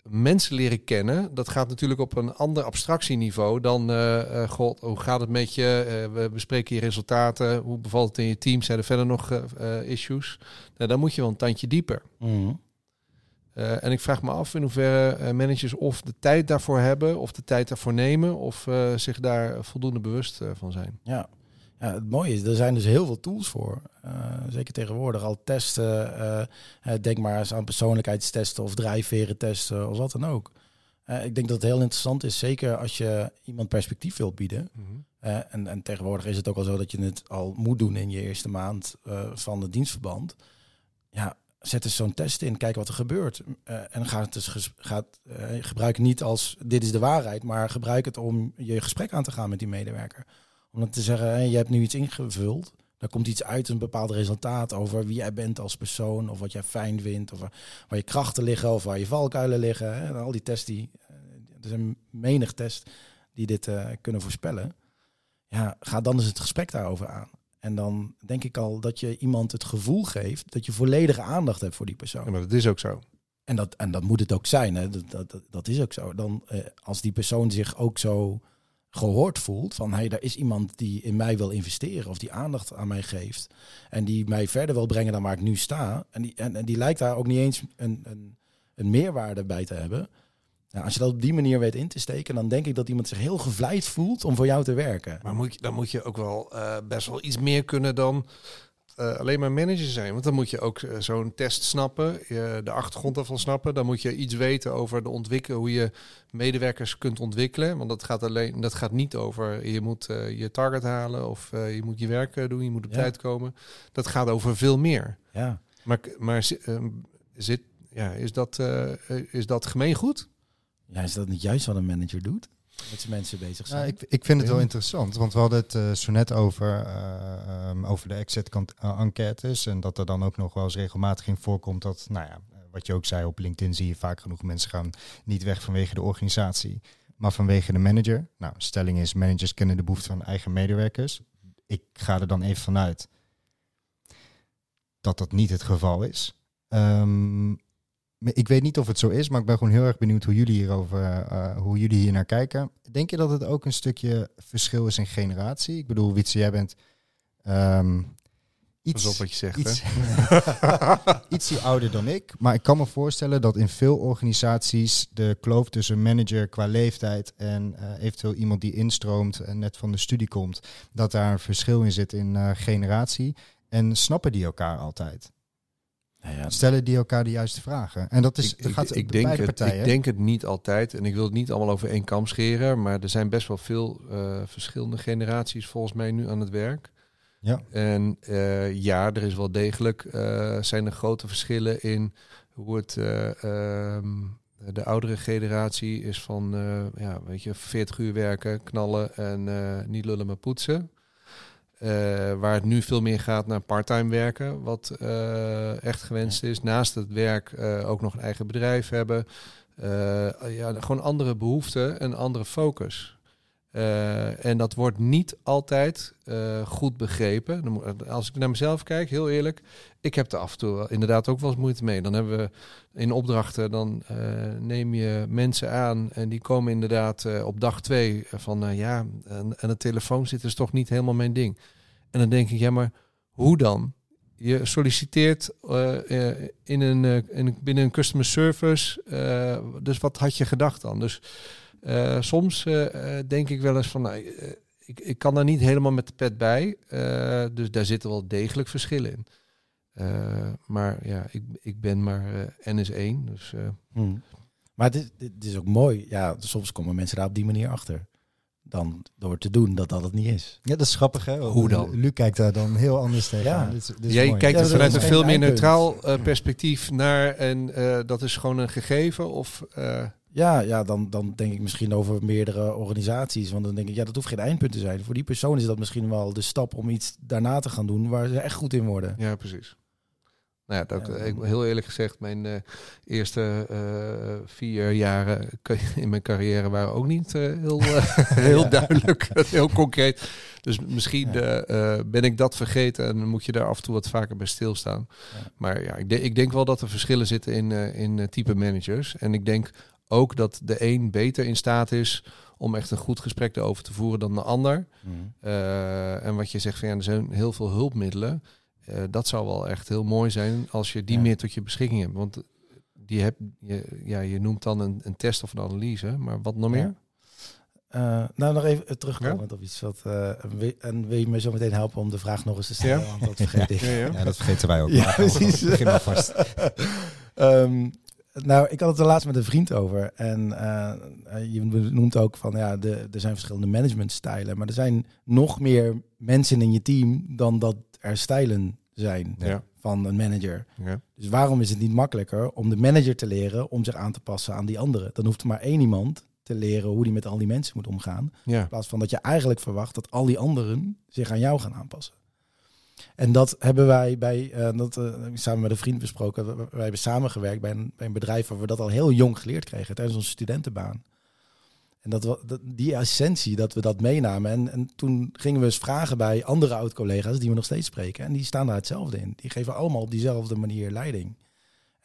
mensen leren kennen, dat gaat natuurlijk op een ander abstractieniveau dan, eh, eh, god, hoe gaat het met je? Eh, we bespreken je resultaten. Hoe bevalt het in je team? Zijn er verder nog issues? Nou, dan moet je wel een tandje dieper. mm. Eh, en ik vraag me af in hoeverre managers of de tijd daarvoor hebben, of de tijd daarvoor nemen, of zich daar voldoende bewust van zijn. Ja. Ja, het mooie is, er zijn dus heel veel tools voor. Eh, zeker tegenwoordig al testen. eh, eh, denk maar eens aan persoonlijkheidstesten of drijfveren testen of wat dan ook. Ik denk dat het heel interessant is, zeker als je iemand perspectief wilt bieden. Eh, en, en tegenwoordig is het ook al zo dat je het al moet doen in je eerste maand van het dienstverband. Ja, zet eens zo'n test in, kijk wat er gebeurt. En ga het dus gaat, gebruik het niet als dit is de waarheid, maar gebruik het om je gesprek aan te gaan met die medewerker. Om dan te zeggen, hé, je hebt nu iets ingevuld. Daar komt iets uit, een bepaald resultaat over wie jij bent als persoon, of wat jij fijn vindt, of waar, je krachten liggen, of waar je valkuilen liggen. Hè. En al die tests die, eh, er zijn menig test die dit eh, kunnen voorspellen. Ja, ga dan eens het gesprek daarover aan. En dan denk ik al dat je iemand het gevoel geeft dat je volledige aandacht hebt voor die persoon. Ja, maar dat is ook zo. En dat, en dat moet het ook zijn. Hè? Dat, dat, dat, dat is ook zo. Dan, eh, als die persoon zich ook zo gehoord voelt van hey, daar is iemand die in mij wil investeren of die aandacht aan mij geeft en die mij verder wil brengen dan waar ik nu sta. En die, en, die lijkt daar ook niet eens een, een, een meerwaarde bij te hebben. Ja, als je dat op die manier weet in te steken, dan denk ik dat iemand zich heel gevleid voelt om voor jou te werken. Maar moet je, dan moet je ook wel eh, best wel iets meer kunnen dan eh, alleen maar manager zijn. Want dan moet je ook eh, zo'n test snappen, je de achtergrond daarvan snappen. Dan moet je iets weten over de ontwikkelen, hoe je medewerkers kunt ontwikkelen. Want dat gaat, alleen, dat gaat niet over je moet eh, je target halen of je moet je werk doen, je moet op Ja. tijd komen. Dat gaat over veel meer. Ja. Maar, maar ehm, zit, ja, is, dat, is dat gemeengoed? ja, is dat niet juist wat een manager doet? Met zijn mensen bezig zijn. Ja, ik, ik vind het wel interessant, want we hadden het eh, zo net over, eh, ehm, over de exit-enquêtes. En dat er dan ook nog wel eens regelmatig in voorkomt dat, nou ja, eh, wat je ook zei, op LinkedIn zie je vaak genoeg mensen gaan niet weg vanwege de organisatie, maar vanwege de manager. Nou, stelling is, managers kennen de behoeften van eigen medewerkers. Ik ga er dan even vanuit dat dat niet het geval is. Ehm, ik weet niet of het zo is, maar ik ben gewoon heel erg benieuwd hoe jullie hierover, uh, hoe jullie hier naar kijken. Denk je dat het ook een stukje verschil is in generatie? Ik bedoel, Wietse, jij bent um, iets, Pas op wat je zegt, iets, ietsie ouder dan ik. Maar ik kan me voorstellen dat in veel organisaties de kloof tussen manager qua leeftijd en uh, eventueel iemand die instroomt en net van de studie komt, dat daar een verschil in zit in uh, generatie. En snappen die elkaar altijd? Ja. Stellen die elkaar de juiste vragen? En dat is, ik, gaat ik, denk het, ik denk het niet altijd. En ik wil het niet allemaal over één kam scheren. Maar er zijn best wel veel uh, verschillende generaties volgens mij nu aan het werk. Ja. En uh, ja, er is wel degelijk uh, zijn er grote verschillen in hoe het ehm, de oudere generatie is van ja, weet je, 40 uur werken, knallen en niet lullen maar poetsen. Uh, waar het nu veel meer gaat naar parttime werken, wat uh, echt gewenst is. Naast het werk uh, ook nog een eigen bedrijf hebben. ja, gewoon andere behoeften en andere focus. En dat wordt niet altijd goed begrepen. Als ik naar mezelf kijk, heel eerlijk, ik heb er af en toe inderdaad ook wel eens moeite mee. Dan hebben we in opdrachten, dan neem je mensen aan en die komen inderdaad op dag twee van ja, en, en de telefoon zit is toch niet helemaal mijn ding. En dan denk ik, ja, maar hoe dan? Je solliciteert in een, in, binnen een customer service. dus wat had je gedacht dan? Dus soms denk ik wel eens van, nou, ik, ik kan daar niet helemaal met de pet bij. dus daar zitten wel degelijk verschillen in. maar ja, ik, ik ben maar NS1. Dus, hmm. Maar dit, dit is ook mooi. Ja, soms komen mensen daar op die manier achter dan door te doen dat dat het niet is. Ja, dat is grappig hè. Hoe dan? Lu kijkt daar dan heel anders tegen. Ja. Dit, dit Jij kijkt er vanuit een veel meer neutraal uh, perspectief naar en uh, dat is gewoon een gegeven of... Uh... Ja, ja dan, dan denk ik misschien over meerdere organisaties. Want dan denk ik, ja, dat hoeft geen eindpunt te zijn. Voor die persoon is dat misschien wel de stap om iets daarna te gaan doen waar ze echt goed in worden. Ja, precies. Nou ja, dat, ik, heel eerlijk gezegd, mijn uh, eerste uh, vier jaren in mijn carrière waren ook niet uh, heel, heel duidelijk, heel concreet. Dus misschien ben ik dat vergeten en moet je daar af en toe wat vaker bij stilstaan. Ja. Maar ja, ik, de, ik, denk wel dat er verschillen zitten in, in type managers. En ik denk ook dat de een beter in staat is om echt een goed gesprek erover te voeren dan de ander. Mm. en wat je zegt van ja, er zijn heel veel hulpmiddelen. Uh, dat zou wel echt heel mooi zijn als je die meer tot je beschikking hebt. Want die heb, je, ja, je noemt dan een, een test of een analyse, maar wat nog meer? Uh, nou, nog even terugkomen op iets. Wat, uh, en wil je me zo meteen helpen om de vraag nog eens te stellen? Ja. Want dat vergeet ik. Ja, ja. dat vergeten wij ook. Ja, precies. Begin maar vast. um, nou, ik had het er laatst met een vriend over. En uh, je noemt ook van ja, de, er zijn verschillende managementstijlen. Maar er zijn nog meer mensen in je team dan dat er stijlen zijn van een manager. Ja. Dus waarom is het niet makkelijker om de manager te leren om zich aan te passen aan die anderen? Dan hoeft er maar één iemand te leren hoe die met al die mensen moet omgaan. In plaats van dat je eigenlijk verwacht dat al die anderen zich aan jou gaan aanpassen. En dat hebben wij bij, uh, dat, uh, samen met een vriend besproken. Wij hebben samengewerkt bij een, bij een bedrijf waar we dat al heel jong geleerd kregen tijdens onze studentenbaan. En dat, dat, die essentie, dat we dat meenamen. En, en toen gingen we eens vragen bij andere oud-collega's die we nog steeds spreken. En die staan daar hetzelfde in. Die geven allemaal op diezelfde manier leiding.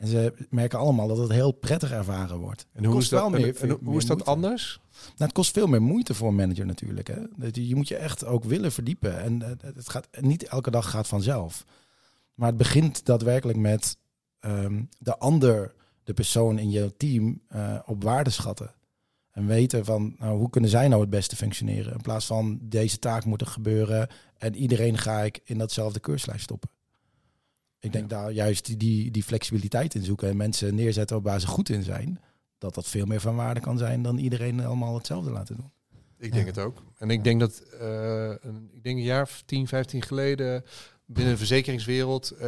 En ze merken allemaal dat het heel prettig ervaren wordt. En hoe is dat, meer, en, hoe is dat anders? Nou, het kost veel meer moeite voor een manager natuurlijk. Hè. Je moet je echt ook willen verdiepen. En het gaat niet elke dag gaat vanzelf. Maar het begint daadwerkelijk met um, de ander, de persoon in je team, uh, op waarde schatten. En weten van nou, hoe kunnen zij nou het beste functioneren. In plaats van deze taak moet er gebeuren en iedereen ga ik in datzelfde keurslijst stoppen. Ik denk daar juist die, die flexibiliteit in zoeken en mensen neerzetten waar ze goed in zijn. Dat dat veel meer van waarde kan zijn dan iedereen allemaal hetzelfde laten doen. Ik denk het ook. En ik denk dat, uh, een, ik denk een jaar of 10, 15 geleden binnen de verzekeringswereld uh,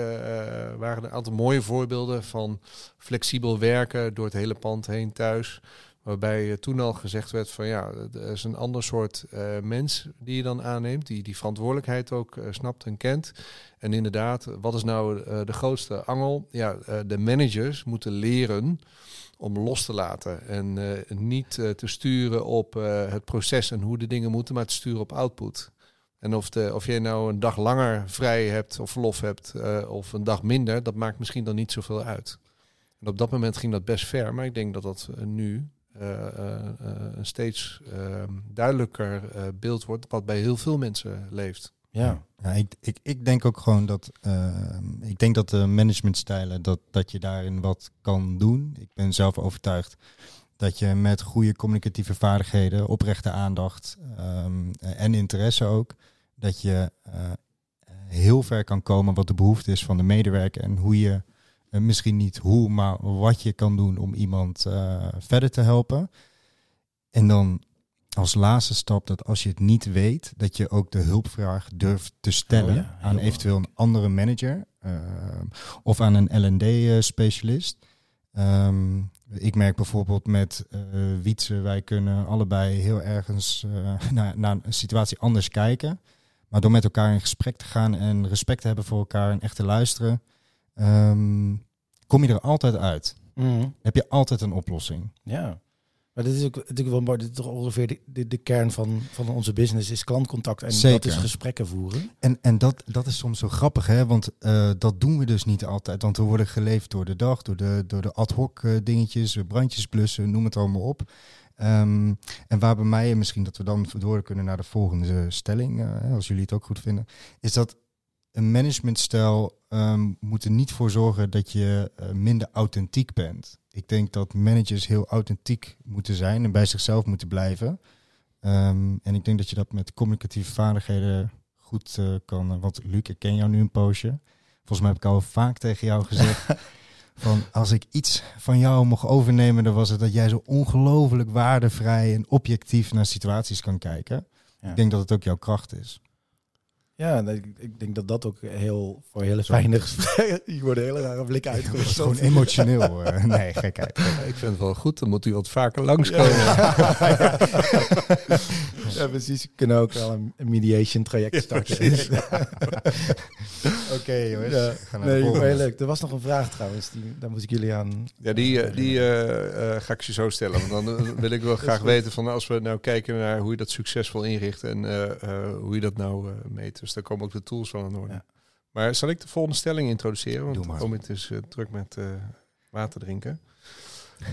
waren er een aantal mooie voorbeelden van flexibel werken door het hele pand heen thuis. Waarbij toen al gezegd werd van ja, er is een ander soort uh, mens die je dan aanneemt, die die verantwoordelijkheid ook uh, snapt en kent. En inderdaad, wat is nou de grootste angel? Ja, de managers moeten leren om los te laten en niet te sturen op het proces en hoe de dingen moeten, maar te sturen op output. En of, de, of jij nou een dag langer vrij hebt of verlof hebt of een dag minder, dat maakt misschien dan niet zoveel uit. En op dat moment ging dat best ver, maar ik denk dat dat eh, nu eh, eh, eh, een steeds eh, duidelijker eh, beeld wordt wat bij heel veel mensen leeft. Ja, Ja, ik, ik, ik denk ook gewoon dat. eh, ik denk dat de managementstijlen, dat, dat je daarin wat kan doen. Ik ben zelf overtuigd dat je met goede communicatieve vaardigheden, oprechte aandacht ehm, en interesse ook, dat je eh, heel ver kan komen wat de behoefte is van de medewerker en hoe je, eh, misschien niet hoe, maar wat je kan doen om iemand eh, verder te helpen. En dan als laatste stap dat als je het niet weet, dat je ook de hulpvraag durft te stellen Oh ja, heel aan eventueel een andere manager eh, of aan een L&D-specialist. Ehm, ik merk bijvoorbeeld met eh Wietse, wij kunnen allebei heel ergens eh, naar, naar een situatie anders kijken. Maar door met elkaar in gesprek te gaan en respect te hebben voor elkaar en echt te luisteren, ehm, kom je er altijd uit. Mhm. Heb je altijd een oplossing. ja. Maar dit is ook natuurlijk wel mooi. Dit is toch ongeveer de, de, de kern van, van onze business is klantcontact en dat is gesprekken voeren. En, en dat, dat is soms zo grappig, hè? want eh, dat doen we dus niet altijd. Want we worden geleefd door de dag, door de, door de ad hoc eh, dingetjes, brandjes blussen, noem het allemaal op. Ehm, en waar bij mij, en misschien dat we dan door kunnen naar de volgende stelling, eh, als jullie het ook goed vinden, is dat een managementstijl ehm, moet er niet voor zorgen dat je eh, minder authentiek bent. Ik denk dat managers heel authentiek moeten zijn en bij zichzelf moeten blijven. Ehm, en ik denk dat je dat met communicatieve vaardigheden goed eh, kan. eh, Want Luc, ik ken jou nu een poosje. Volgens mij heb ik al vaak tegen jou gezegd. van als ik iets van jou mocht overnemen, dan was het dat jij zo ongelooflijk waardevrij en objectief naar situaties kan kijken. Ja. Ik denk dat het ook jouw kracht is. Ja, ik, ik denk dat dat ook heel voor hele fijne gesprekken. Hier worden hele rare is uitgewisseld. gewoon emotioneel. eh. nee, gekheid. Ik vind het wel goed, dan moet u wat vaker langskomen. Ja, precies. We kunnen ook wel een, een mediation traject starten. Oké, jongens. Nee, heel leuk. Er was nog een vraag trouwens, die, daar moest ik jullie aan... Ja, die, eh, die eh, eh, ga ik je zo stellen. Want dan wil ik wel graag weten van als we nou kijken naar hoe je dat succesvol inricht en eh, eh, hoe je dat nou eh, meet. Dus daar komen ook de tools van aan de orde. Ja. Maar zal ik de volgende stelling introduceren? Doe Want maar. Omid is eh, druk met eh, water drinken.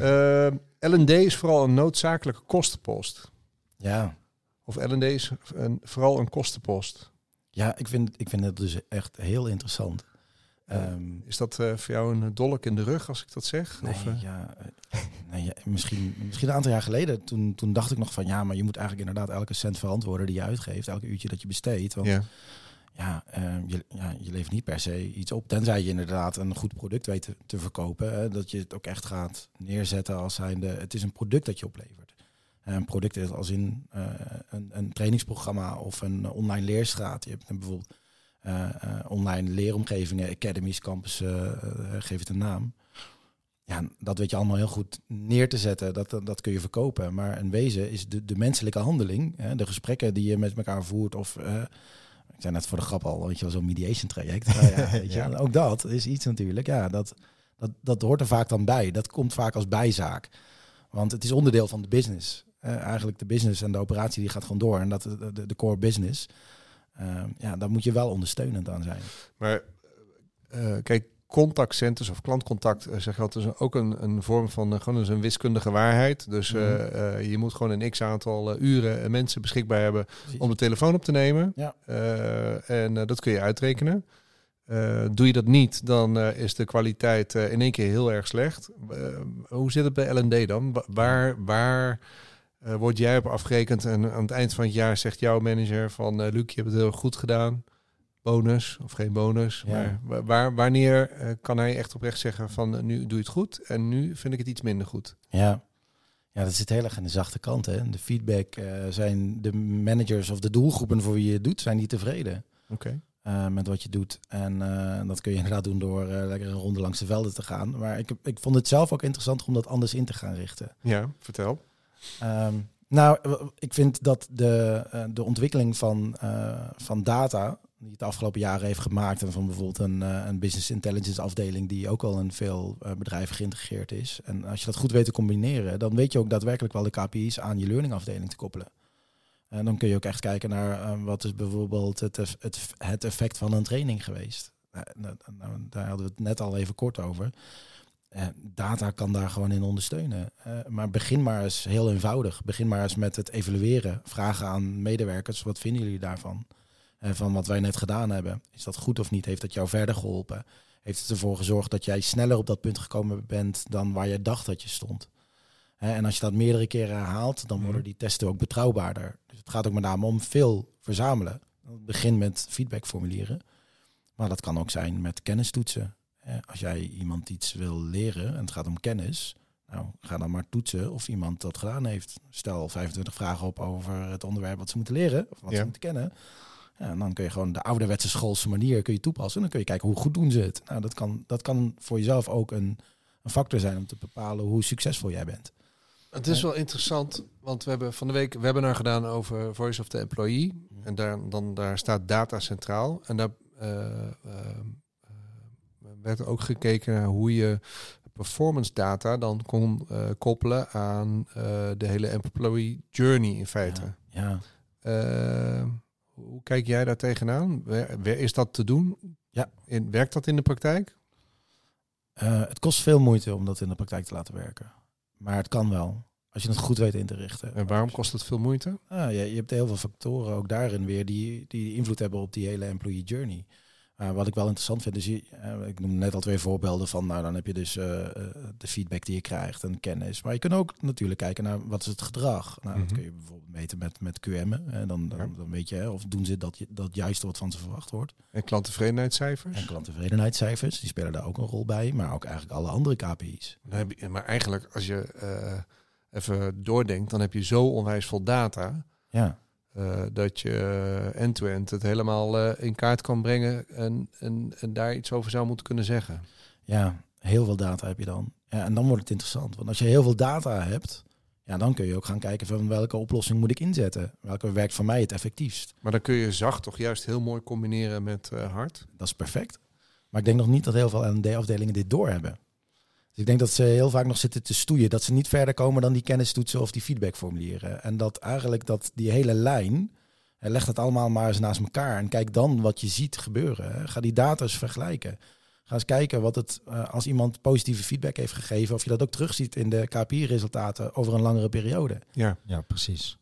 Eh, L&D is vooral een noodzakelijke kostenpost. Ja, Of L&D is een, vooral een kostenpost. ja ik, vind, ik vind het dus echt heel interessant. Ehm, Is dat eh, voor jou een dolk in de rug als ik dat zeg? Nee, of, eh, ja, eh, nee, ja, misschien, misschien een aantal jaar geleden, toen, toen dacht ik nog van ja, maar je moet eigenlijk inderdaad elke cent verantwoorden die je uitgeeft, elke uurtje dat je besteedt. Want ja, ja. eh, je, ja, je levert niet per se iets op, tenzij je inderdaad een goed product weet te, te verkopen. Hè, dat je het ook echt gaat neerzetten als zijnde, het is een product dat je oplevert. Eh, Een product is als in eh, een, een trainingsprogramma of een online leerstraat. Je hebt bijvoorbeeld eh, eh, online leeromgevingen, academies, campussen, eh, geef het een naam. Ja, dat weet je allemaal heel goed neer te zetten. Dat, dat, kun je verkopen. Maar een wezen is de, de menselijke handeling. Hè, de gesprekken die je met elkaar voert. Of eh, ik zei net voor de grap al, weet je wel, zo'n mediation traject. Nou ja, weet je, Ja. Ook dat is iets natuurlijk. Ja, dat, dat, dat hoort er vaak dan bij. Dat komt vaak als bijzaak. Want het is onderdeel van de business. Eh, eigenlijk de business en de operatie die gaat gewoon door. En dat de, de core business. Eh, ja, daar moet je wel ondersteunend aan zijn. Maar eh, kijk, contactcenters of klantcontact, eh, zeg je altijd, is ook een, een vorm van eh, gewoon eens een wiskundige waarheid. Dus eh, Mhm. eh, je moet gewoon een x aantal eh, uren en mensen beschikbaar hebben om de telefoon op te nemen. Ja. Eh, en eh, dat kun je uitrekenen. Eh, doe je dat niet, dan eh, is de kwaliteit eh, in één keer heel erg slecht. Eh, hoe zit het bij L&D dan? Wa- Waar, waar eh, word jij op afgerekend en aan het eind van het jaar zegt jouw manager van eh Luc, je hebt het heel goed gedaan. Bonus of geen bonus. Ja. Maar wa- waar, wanneer eh, kan hij echt oprecht zeggen van nu doe je het goed en nu vind ik het iets minder goed? Ja. ja, dat zit heel erg aan de zachte kant. Hè. De feedback zijn de managers of de doelgroepen voor wie je het doet, zijn niet tevreden Oké. met wat je doet. En dat kun je inderdaad doen door lekker een ronde langs de velden te gaan. Maar ik, ik vond het zelf ook interessant om dat anders in te gaan richten. Ja, vertel. Ehm, nou, ik vind dat de, eh, de ontwikkeling van, eh, van data, die het afgelopen jaren heeft gemaakt, en van bijvoorbeeld een, eh, een business intelligence afdeling die ook al in veel bedrijven geïntegreerd is. En als je dat goed weet te combineren, dan weet je ook daadwerkelijk wel de KPI's aan je learning afdeling te koppelen. En dan kun je ook echt kijken naar wat is bijvoorbeeld het, het, het effect van een training geweest. Nou, nou, daar hadden we het net al even kort over. Eh, data kan daar gewoon in ondersteunen. Eh, maar begin maar eens heel eenvoudig. Begin maar eens met het evalueren. Vragen aan medewerkers, wat vinden jullie daarvan? Eh, van wat wij net gedaan hebben. Is dat goed of niet? Heeft dat jou verder geholpen? Heeft het ervoor gezorgd dat jij sneller op dat punt gekomen bent dan waar je dacht dat je stond? En als je dat meerdere keren herhaalt, dan worden die testen ook betrouwbaarder. Dus het gaat ook met name om veel verzamelen. Begin met feedbackformulieren. Maar dat kan ook zijn met kennistoetsen. Eh, als jij iemand iets wil leren en het gaat om kennis, nou, ga dan maar toetsen of iemand dat gedaan heeft. Stel 25 vragen op over het onderwerp wat ze moeten leren, of wat Ja. ze moeten kennen. Ja, en dan kun je gewoon de ouderwetse schoolse manier kun je toepassen. En dan kun je kijken hoe goed doen ze het. Nou, dat kan, dat kan voor jezelf ook een, een factor zijn om te bepalen hoe succesvol jij bent. Het is wel interessant, want we hebben van de week een webinar gedaan over Voice of the Employee. En daar, dan, daar staat data centraal. En daar eh, eh, werd ook gekeken naar hoe je performance data dan kon eh, koppelen aan eh, de hele employee journey in feite. Ja. Eh, hoe kijk jij daar tegenaan? Wer- Is dat te doen? Ja. In, werkt dat in de praktijk? Het kost veel moeite om dat in de praktijk te laten werken. Maar het kan wel. Als je het goed weet in te richten. En waarom kost het veel moeite? Ah, ja, je hebt heel veel factoren ook daarin weer die, die invloed hebben op die hele employee journey. Uh, wat ik wel interessant vind, is je, uh, ik noem net al twee voorbeelden van, nou dan heb je dus uh, de feedback die je krijgt en kennis. Maar je kunt ook natuurlijk kijken naar wat is het gedrag. Nou, mm -hmm. dat kun je bijvoorbeeld meten met, met QM'en. En dan, dan, ja. dan, weet je, of doen ze dat, dat juiste wat van ze verwacht wordt. En klanttevredenheidscijfers? En klanttevredenheidscijfers, die spelen daar ook een rol bij, maar ook eigenlijk alle andere KPI's. Je, maar eigenlijk, als je even doordenkt, dan heb je zo onwijs veel data. Ja. Uh, dat je end-to-end -end het helemaal uh, in kaart kan brengen en, en, en, daar iets over zou moeten kunnen zeggen. Ja, heel veel data heb je dan. Ja, en dan wordt het interessant. Want als je heel veel data hebt, ja, dan kun je ook gaan kijken van welke oplossing moet ik inzetten. Welke werkt voor mij het effectiefst. Maar dan kun je zacht toch juist heel mooi combineren met uh, hard. Dat is perfect. Maar ik denk nog niet dat heel veel L&D-afdelingen dit doorhebben. Dus ik denk dat ze heel vaak nog zitten te stoeien. Dat ze niet verder komen dan die kennistoetsen of die feedbackformulieren. En dat eigenlijk dat die hele lijn, leg dat allemaal maar eens naast elkaar. En kijk dan wat je ziet gebeuren. Ga die data eens vergelijken. Ga eens kijken wat het, uh, als iemand positieve feedback heeft gegeven, of je dat ook terugziet in de KPI-resultaten over een langere periode. Ja, ja precies.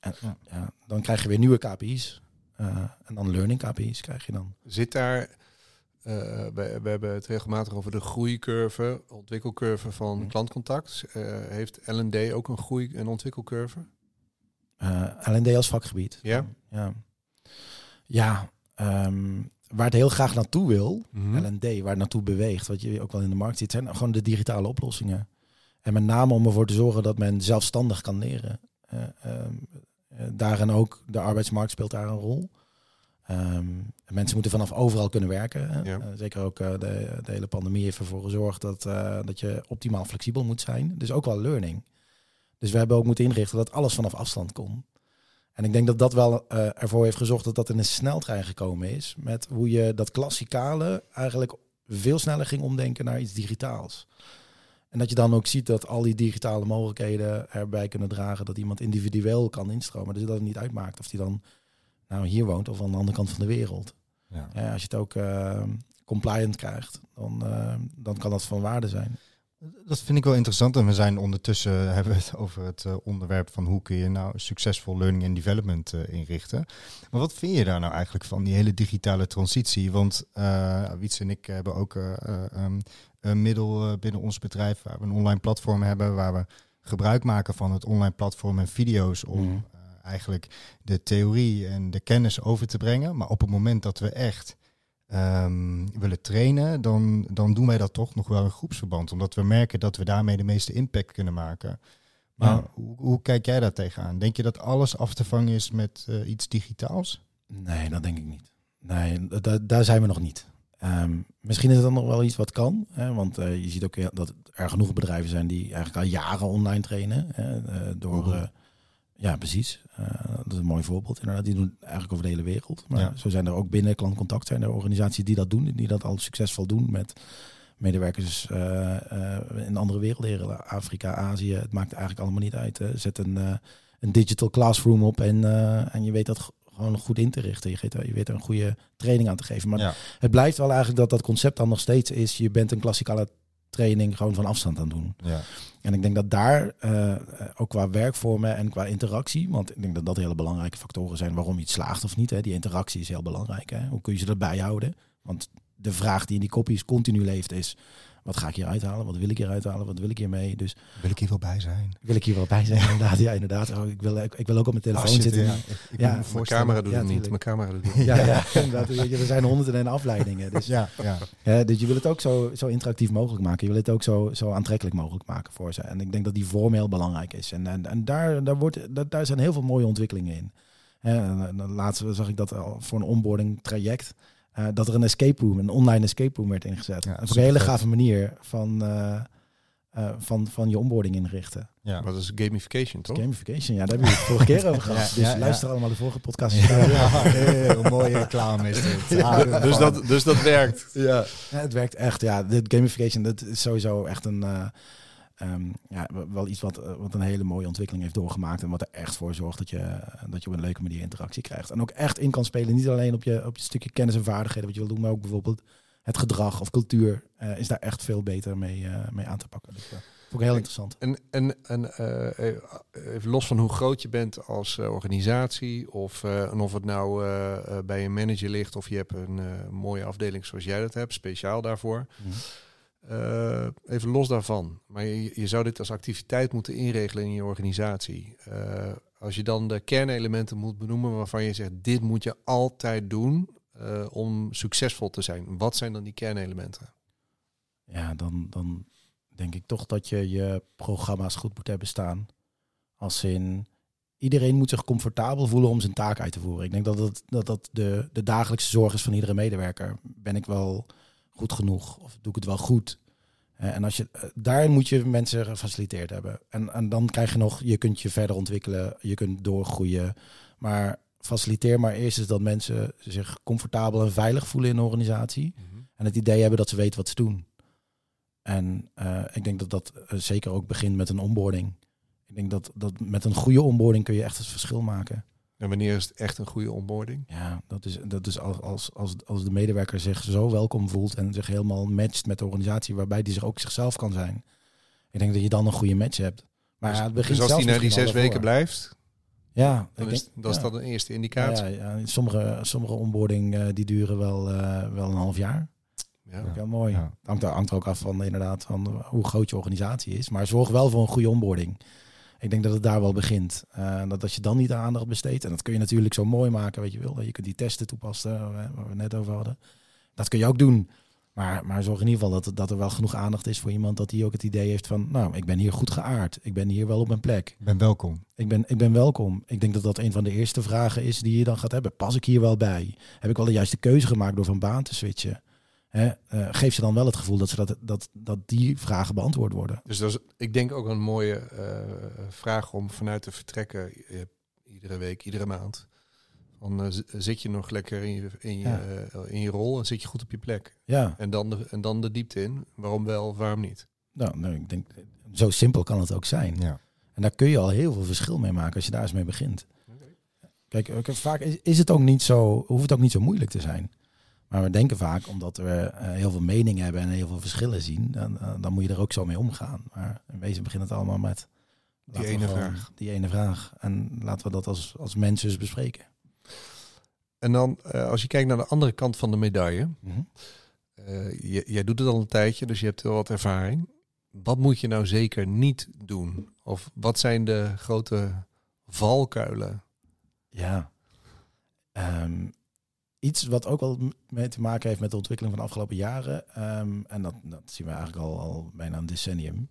En, ja. ja dan krijg je weer nieuwe KPI's. Uh, en dan learning KPI's krijg je dan. Zit daar uh, we, we, hebben het regelmatig over de groeicurve, ontwikkelcurve van klantcontact. Uh, heeft L&D ook een groei- en ontwikkelcurve? Uh, L&D als vakgebied. Ja? Ja, ja um, waar het heel graag naartoe wil, mm -hmm. L&D, waar het naartoe beweegt, wat je ook wel in de markt ziet, zijn gewoon de digitale oplossingen. En met name om ervoor te zorgen dat men zelfstandig kan leren. Um, daarin ook, de arbeidsmarkt speelt daar een rol. Um, mensen moeten vanaf overal kunnen werken. Ja. Uh, zeker ook uh, de, de, hele pandemie heeft ervoor gezorgd dat, uh, dat je optimaal flexibel moet zijn. Dus ook wel learning. Dus we hebben ook moeten inrichten dat alles vanaf afstand kon. En ik denk dat dat wel ervoor heeft gezorgd dat dat in een sneltrein gekomen is. Met hoe je dat klassikale eigenlijk veel sneller ging omdenken naar iets digitaals. En dat je dan ook ziet dat al die digitale mogelijkheden erbij kunnen dragen dat iemand individueel kan instromen. Dus dat het niet uitmaakt of die dan nou hier woont of aan de andere kant van de wereld. Ja. Ja, als je het ook uh, compliant krijgt, dan, uh, dan kan dat van waarde zijn. Dat vind ik wel interessant. En we zijn ondertussen hebben we het over het uh, onderwerp van hoe kun je nou succesvol learning and development inrichten. Maar wat vind je daar nou eigenlijk van, die hele digitale transitie? Want Wiets en ik hebben ook um, een middel binnen ons bedrijf waar we een online platform hebben, waar we gebruik maken van het online platform en video's om mm eigenlijk de theorie en de kennis over te brengen. Maar op het moment dat we echt um, willen trainen, dan, dan doen wij dat toch nog wel in groepsverband. Omdat we merken dat we daarmee de meeste impact kunnen maken. Maar ja. hoe, hoe, kijk jij daar tegenaan? Denk je dat alles af te vangen is met uh, iets digitaals? Nee, dat denk ik niet. Nee, daar zijn we nog niet. Um, misschien is het dan nog wel iets wat kan. Hè, want uh, je ziet ook dat er genoeg bedrijven zijn die eigenlijk al jaren online trainen. Hè, uh, door... Ja, precies. Uh, dat is een mooi voorbeeld. Inderdaad, die doen eigenlijk over de hele wereld. Maar ja. zo zijn er ook binnen klantcontact zijn er organisaties die dat doen, die dat al succesvol doen met medewerkers uh, uh, in andere werelddelen, Afrika, Azië. Het maakt eigenlijk allemaal niet uit. Hè. Zet een, een digital classroom op en, en je weet dat gewoon goed in te richten. Je, geeft, je weet er een goede training aan te geven. Maar ja. het blijft wel eigenlijk dat dat concept dan nog steeds is. Je bent een klassikale training gewoon van afstand aan doen. Ja. En ik denk dat daar eh, ook qua werkvormen en qua interactie, want ik denk dat dat hele belangrijke factoren zijn waarom iets slaagt of niet. Hè. Die interactie is heel belangrijk. Hè. Hoe kun je ze erbij houden? Want de vraag die in die kopies continu leeft is, wat ga ik hier uithalen? Wat wil ik hier uithalen? Wat wil ik hiermee? Dus Wil ik hier wel bij zijn? wil ik hier wel bij zijn? inderdaad, ja, inderdaad. Oh, ik, wil, ik, ik wil ook op mijn telefoon Oh, shit, zitten. ja. Ja, Ik, Mijn camera doet het niet. Mijn camera doet het niet. ja, ja, inderdaad. Er zijn honderden en afleidingen. Dus, Ja, ja. dus je wil het ook zo, zo interactief mogelijk maken. Je wil het ook zo, zo aantrekkelijk mogelijk maken voor ze. En ik denk dat die vorm heel belangrijk is. En, en, en daar, daar, wordt, daar, daar zijn heel veel mooie ontwikkelingen in. En, en laatst zag ik dat al voor een onboarding traject. Eh, dat er een escape room, een online escape room werd ingezet. Ja, dat is op een hele gave manier van, eh, eh, van, van je onboarding inrichten. ja. Maar dat is gamification, toch? Gamification, ja, daar hebben we het vorige keer over gehad. Ja, dus ja, ja. luister allemaal de vorige podcast. Ja, heel mooie reclame is dit. Ah, Dus dat, dus dat werkt. Ja. ja, het werkt echt. Ja, de gamification, dat is sowieso echt een, eh, ehm, ja, wel iets wat, eh, wat een hele mooie ontwikkeling heeft doorgemaakt. En wat er echt voor zorgt dat je, dat je op een leuke manier interactie krijgt. En ook echt in kan spelen. Niet alleen op je, op je stukje kennis en vaardigheden wat je wil doen, maar ook bijvoorbeeld het gedrag of cultuur eh, is daar echt veel beter mee, eh, mee aan te pakken. Dus, uh, vond ik heel interessant. En, en, en eh, even los van hoe groot je bent als eh, organisatie, of, eh, en of het nou eh, eh, bij een manager ligt, of je hebt een eh, mooie afdeling zoals jij dat hebt, speciaal daarvoor. Eh, even los daarvan. Maar je, je zou dit als activiteit moeten inregelen in je organisatie. Eh, als je dan de kernelementen moet benoemen waarvan je zegt, dit moet je altijd doen eh, om succesvol te zijn. Wat zijn dan die kernelementen? Ja, dan, dan denk ik toch dat je je programma's goed moet hebben staan. Als in iedereen moet zich comfortabel voelen om zijn taak uit te voeren. Ik denk dat dat, dat, dat de, de dagelijkse zorg is van iedere medewerker. Ben ik wel goed genoeg of doe ik het wel goed? Eh, En als je, eh, daar moet je mensen gefaciliteerd hebben. En, en dan krijg je nog, je kunt je verder ontwikkelen, je kunt doorgroeien. Maar faciliteer maar eerst eens dat mensen zich comfortabel en veilig voelen in een organisatie. En het idee hebben dat ze weten wat ze doen. En eh, ik denk dat dat zeker ook begint met een onboarding. Ik denk dat, dat met een goede onboarding kun je echt het verschil maken. En wanneer is het echt een goede onboarding? Ja, dat is, dat is als, als, als, als de medewerker zich zo welkom voelt en zich helemaal matcht met de organisatie, waarbij die zich ook zichzelf kan zijn. Ik denk dat je dan een goede match hebt. Maar dus, ja, het begint dus als die na die zes weken blijft, Ja, dan ik is, denk, dat is ja. dat een eerste indicatie. ja, ja, sommige, sommige onboarding eh, die duren wel, eh, wel een half jaar. Ja. Dat wel mooi. Hangt, er- hangt er ook af van inderdaad van hoe groot je organisatie is. Maar zorg wel voor een goede onboarding. Ik denk dat het daar wel begint. Eh, dat als je dan niet aandacht besteedt, en dat kun je natuurlijk zo mooi maken, weet je wel. Je kunt die testen toepassen, eh, waar we net over hadden. Dat kun je ook doen. Maar, maar zorg in ieder geval dat, dat er wel genoeg aandacht is voor iemand dat hij ook het idee heeft van, nou, ik ben hier goed geaard. Ik ben hier wel op mijn plek. Ik ben welkom. Ik ben, ik ben welkom. Ik denk dat dat een van de eerste vragen is die je dan gaat hebben. Pas ik hier wel bij? Heb ik wel de juiste keuze gemaakt door van baan te switchen? Hè? eh, geef ze dan wel het gevoel dat, ze dat, dat, dat die vragen beantwoord worden. Dus dat is, ik denk ook een mooie eh, vraag om vanuit te vertrekken eh, iedere week, iedere maand. Van, eh, z- zit je nog lekker in je, in, je, Ja. in je rol en zit je goed op je plek? Ja, En dan de, en dan de diepte in. Waarom wel, of waarom niet? nou, nou, ik denk, zo simpel kan het ook zijn. Ja. En daar kun je al heel veel verschil mee maken als je daar eens mee begint. Kijk, vaak is, is het ook niet zo, hoeft het ook niet zo moeilijk te zijn. Maar we denken vaak, omdat we eh, heel veel meningen hebben en heel veel verschillen zien, dan, eh, dan moet je er ook zo mee omgaan. Maar in wezen begint het allemaal met Die ene gewoon vraag. Die ene vraag. En laten we dat als, als mensen eens bespreken. En dan, eh, als je kijkt naar de andere kant van de medaille. Mhm. jij doet het al een tijdje, dus je hebt wel wat ervaring. Wat moet je nou zeker niet doen? Of wat zijn de grote valkuilen? Ja. Ehm, iets wat ook wel mee te maken heeft met de ontwikkeling van de afgelopen jaren. ehm, en dat, dat zien we eigenlijk al, al bijna een decennium.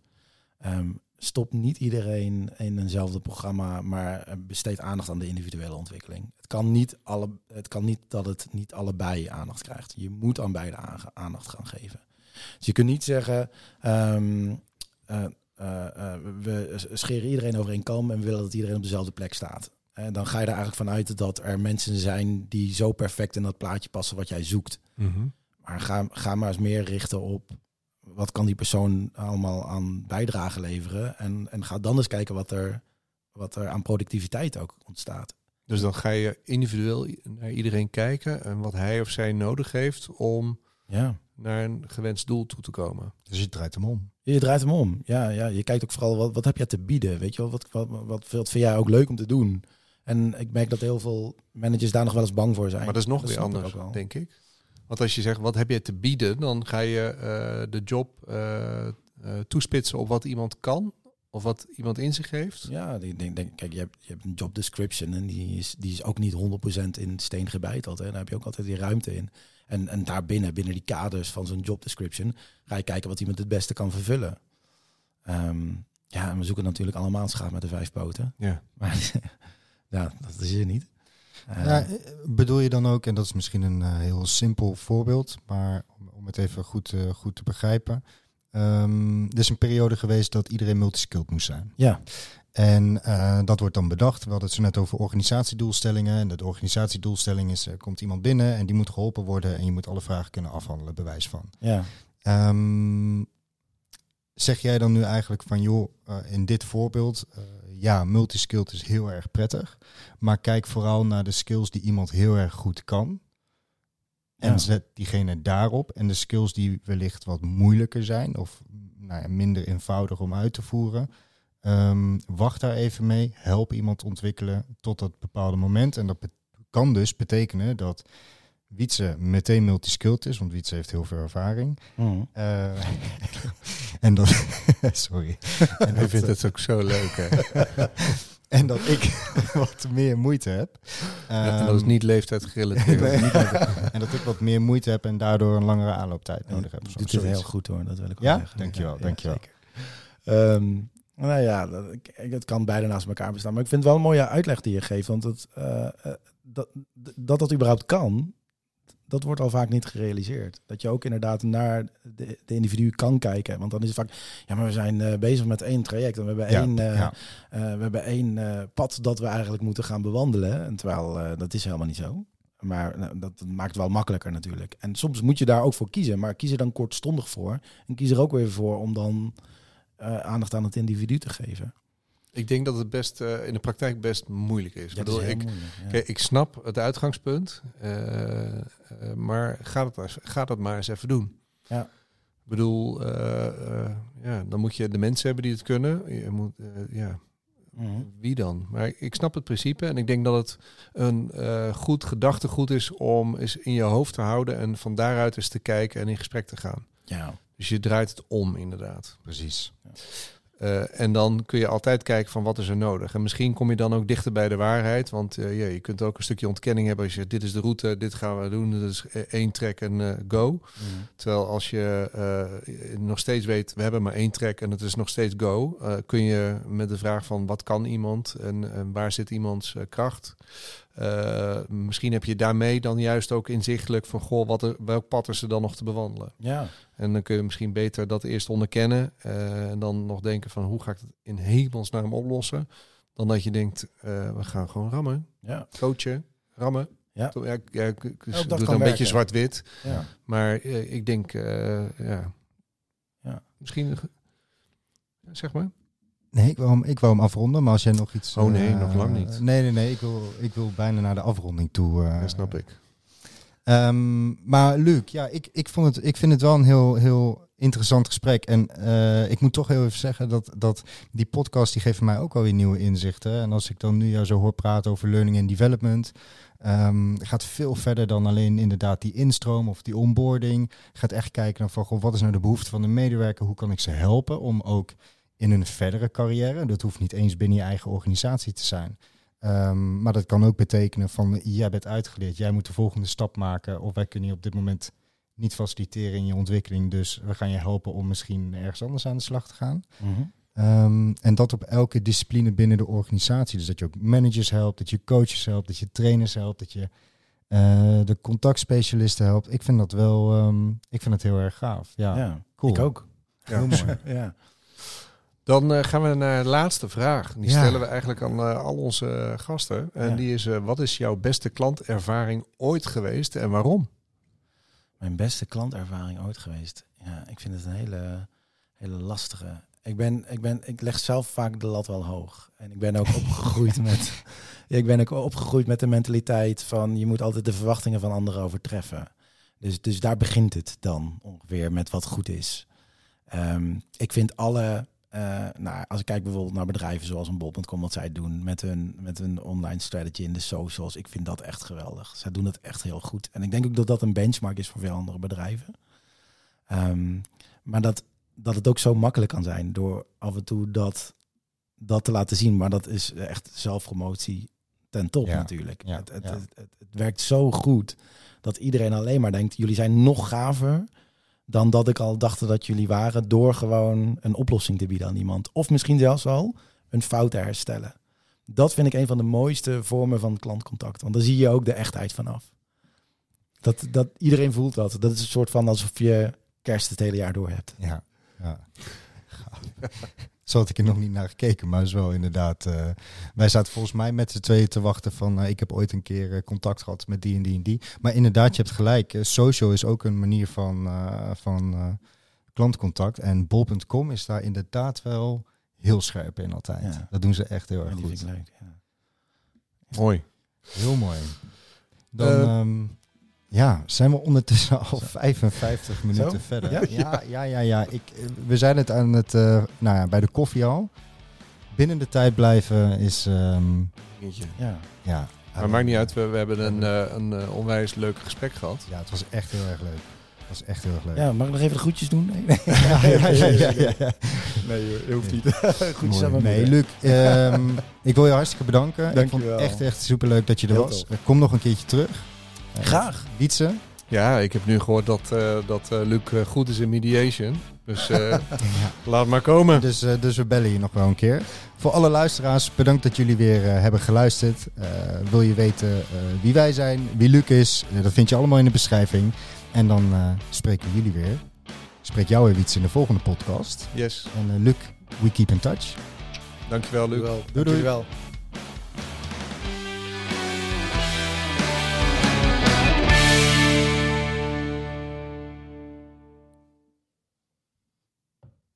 Ehm, stop niet iedereen in eenzelfde programma, maar eh, besteed aandacht aan de individuele ontwikkeling. Het kan niet, alle, het kan niet dat het niet allebei aandacht krijgt. Je moet aan beide aandacht gaan geven. Dus je kunt niet zeggen, ehm, eh, eh, we scheren iedereen over en we willen dat iedereen op dezelfde plek staat. En dan ga je er eigenlijk vanuit dat er mensen zijn die zo perfect in dat plaatje passen wat jij zoekt. Maar ga, ga maar eens meer richten op wat kan die persoon allemaal aan bijdrage leveren. En, en ga dan eens kijken wat er, wat er aan productiviteit ook ontstaat. Dus dan ga je individueel naar iedereen kijken en wat hij of zij nodig heeft om Ja, naar een gewenst doel toe te komen. Dus je draait hem om. Je draait hem om. Ja, ja. Je kijkt ook vooral wat, wat heb je te bieden. Weet je wel, wat, wat, wat, wat vind jij ook leuk om te doen? En ik merk dat heel veel managers daar nog wel eens bang voor zijn. Maar dat is nog weer ik anders, wel. denk ik. Want als je zegt, wat heb je te bieden, dan ga je eh, de job eh, eh, toespitsen op wat iemand kan of wat iemand in zich heeft. Ja, ik denk, denk, kijk, je hebt, je hebt een job description en die is, die is ook niet 100% in steen gebeiteld. Hè. Daar heb je ook altijd die ruimte in. En, en daarbinnen, binnen die kaders van zo'n job description, ga je kijken wat iemand het beste kan vervullen. Ehm, ja, en we zoeken natuurlijk allemaal schaap met de vijf poten. Ja. Maar ja, dat is er niet. Ja, eh, bedoel je dan ook, en dat is misschien een eh, heel simpel voorbeeld, maar om, om het even goed, eh, goed te begrijpen. Ehm, er is een periode geweest dat iedereen multiskilled moest zijn. ja, En dat wordt dan bedacht. We hadden het zo net over organisatiedoelstellingen. En de organisatiedoelstelling is, er komt iemand binnen en die moet geholpen worden. En je moet alle vragen kunnen afhandelen, bewijs van. ja. Ehm, zeg jij dan nu eigenlijk van, joh, eh, in dit voorbeeld, eh, ja, multiskilled is heel erg prettig. Maar kijk vooral naar de skills die iemand heel erg goed kan. En Ja. zet diegene daarop. En de skills die wellicht wat moeilijker zijn of nou ja, minder eenvoudig om uit te voeren. Ehm, wacht daar even mee. Help iemand ontwikkelen tot dat bepaalde moment. En dat kan dus betekenen dat Wietse meteen multiskilled is, want Wietse heeft heel veel ervaring. Mhm. Eh, en dat, sorry. En Hij dat, vindt het ook zo leuk. Hè? en dat ik wat meer moeite heb. en dat is Ehm, niet leeftijd gerelateerd. nee. en dat ik wat meer moeite heb en daardoor een langere aanlooptijd nodig heb. het zoiets. heel goed hoor, dat wil ik Ja? wel zeggen. Dankjewel, dankjewel. zeker. Ehm, nou ja, dat, ik- het kan beide naast elkaar bestaan. Maar ik vind het wel een mooie uitleg die je geeft. Want het, eh, eh, dat, dat dat überhaupt kan, dat wordt al vaak niet gerealiseerd. Dat je ook inderdaad naar de, de individu kan kijken. Want dan is het vaak, ja, maar we zijn eh, bezig met één traject. En we hebben Ja, één, eh, ja. eh, we hebben één pad dat we eigenlijk moeten gaan bewandelen. En terwijl dat is helemaal niet zo. Maar nou, dat maakt het wel makkelijker natuurlijk. En soms moet je daar ook voor kiezen. Maar kies er dan kortstondig voor. En kies er ook weer voor om dan aandacht aan het individu te geven. Ik denk dat het best eh, in de praktijk best moeilijk is. Ik Ja, dat bedoel, is ik, moeilijk, ja. Kijk, ik snap het uitgangspunt, eh, eh, maar ga dat, maar- ga dat maar eens even doen. Ja. Ik bedoel, ja, dan moet je de mensen hebben die het kunnen. Je moet, ja, Mhm. wie dan? Maar ik snap het principe en ik denk dat het een eh, goed gedachtegoed is om eens in je hoofd te houden en van daaruit eens te kijken en in gesprek te gaan. Ja. Dus je draait het om, inderdaad. Precies. Eh, en dan kun je altijd kijken van wat is er nodig. En misschien kom je dan ook dichter bij de waarheid. Want ja, je kunt ook een stukje ontkenning hebben als je dit is de route, dit gaan we doen. Eh, één track en go. Mhm. Terwijl als je nog steeds weet, we hebben maar één track en het is nog steeds go. kun je met de vraag van wat kan iemand en, en waar zit iemands kracht. Eh, misschien heb je daarmee dan juist ook inzichtelijk van goh, wat er, welk pad is er dan nog te bewandelen. ja. En dan kun je misschien beter dat eerst onderkennen. eh, en dan nog denken van hoe ga ik het in hemelsnaam oplossen. Dan dat je denkt, eh, we gaan gewoon rammen. Ja. Coachen, rammen. Ja. Ja, ik- ja, ik, ik dat doe kan het een beetje zwart-wit. Ja. Maar ik denk, ja. Ja. Misschien, zeg maar. Nee, ik wou, hem, ik wou hem afronden, maar als jij nog iets... Oh nee, eh, nog lang niet. Nee, nee, nee. Ik wil, ik wil bijna naar de afronding toe. dat snap ik. Ehm, maar Luc, ja, ik, ik, vond het, ik vind het wel een heel, heel interessant gesprek. En eh, ik moet toch heel even zeggen dat, dat die podcast die geeft mij ook wel weer nieuwe inzichten. En als ik dan nu jou zo hoor praten over learning and development, ehm, gaat veel verder dan alleen inderdaad die instroom of die onboarding. Gaat echt kijken naar van, goh, wat is nou de behoefte van de medewerker? Hoe kan ik ze helpen om ook in hun verdere carrière, dat hoeft niet eens binnen je eigen organisatie te zijn, Ehm, maar dat kan ook betekenen van jij bent uitgeleerd, jij moet de volgende stap maken. Of wij kunnen je op dit moment niet faciliteren in je ontwikkeling. Dus we gaan je helpen om misschien ergens anders aan de slag te gaan. Mhm. Ehm, en dat op elke discipline binnen de organisatie. Dus dat je ook managers helpt, dat je coaches helpt, dat je trainers helpt, dat je eh, de contactspecialisten helpt. Ik vind dat wel, ehm, ik vind het heel erg gaaf. Ja, Ja, cool. ik ook. Heel mooi. Ja. Dan eh, gaan we naar de laatste vraag. Die Ja. stellen we eigenlijk aan eh, al onze eh, gasten. En Ja. die is, wat is jouw beste klantervaring ooit geweest en waarom? Mijn beste klantervaring ooit geweest. Ja, ik vind het een hele, hele lastige. Ik, ben, ik, ben, ik leg zelf vaak de lat wel hoog. En ik ben ook opgegroeid met. Ik ben ook opgegroeid met de mentaliteit van je moet altijd de verwachtingen van anderen overtreffen. Dus, dus daar begint het dan ongeveer met wat goed is. Ehm, ik vind alle, eh, nou, als ik kijk bijvoorbeeld naar bedrijven zoals een bol.com, wat zij doen met hun, met hun online strategy in de socials, ik vind dat echt geweldig. Zij doen het echt heel goed. En ik denk ook dat dat een benchmark is voor veel andere bedrijven. Ehm, maar dat, dat het ook zo makkelijk kan zijn door af en toe dat, dat te laten zien. Maar dat is echt zelfpromotie ten top Ja, natuurlijk. ja, het, het, ja. Het, het, het werkt zo goed dat iedereen alleen maar denkt, jullie zijn nog gaver dan dat ik al dacht dat jullie waren door gewoon een oplossing te bieden aan iemand. Of misschien zelfs al een fout te herstellen. Dat vind ik een van de mooiste vormen van klantcontact. Want dan zie je ook de echtheid vanaf. Dat, dat iedereen voelt dat. Dat is een soort van alsof je kerst het hele jaar door hebt. Ja, ja. Zo had ik er nog niet naar gekeken, maar is wel inderdaad. eh, wij zaten volgens mij met z'n tweeën te wachten van. eh, ik heb ooit een keer eh, contact gehad met die en die en die. Maar inderdaad, je hebt gelijk. social is ook een manier van, eh, van eh, klantcontact. En bol.com is daar inderdaad wel heel scherp in altijd. Ja. Dat doen ze echt heel Ja, erg vind goed. leuk. Ja. Mooi. Heel mooi. Dan Eh, ehm, ja, zijn we ondertussen al 55 minuten Zo? verder. Ja? Ja, ja, ja. ja, Ik, eh, we zijn het aan het, eh, nou ja, bij de koffie al. Binnen de tijd blijven is, ehm, Ja. ja. Maar maakt niet uit, we, we hebben een, eh, een onwijs leuk gesprek gehad. Ja, het was echt heel erg leuk. Het was echt heel erg leuk. ja, mag ik nog even de groetjes doen? Nee, nee. ja, ja, ja, nee dat hoeft niet. groetjes aan mijn Nee. Luc, ehm, ik wil je hartstikke bedanken. Ik vond het echt, echt superleuk dat je er Heel was. Kom nog een keertje terug. Graag. Wietse. Ja, ik heb nu gehoord dat, eh, dat eh, Luc eh, goed is in mediation. Dus eh, Ja. laat maar komen. Dus, eh, dus we bellen je nog wel een keer. Voor alle luisteraars, bedankt dat jullie weer hebben geluisterd. Eh, wil je weten eh, wie wij zijn, wie Luc is? Dat vind je allemaal in de beschrijving. En dan eh, spreken we jullie weer. Spreek jou weer iets in de volgende podcast. Yes, En Luc, we keep in touch. dankjewel Luc. Dankjewel. doei. Dankjewel.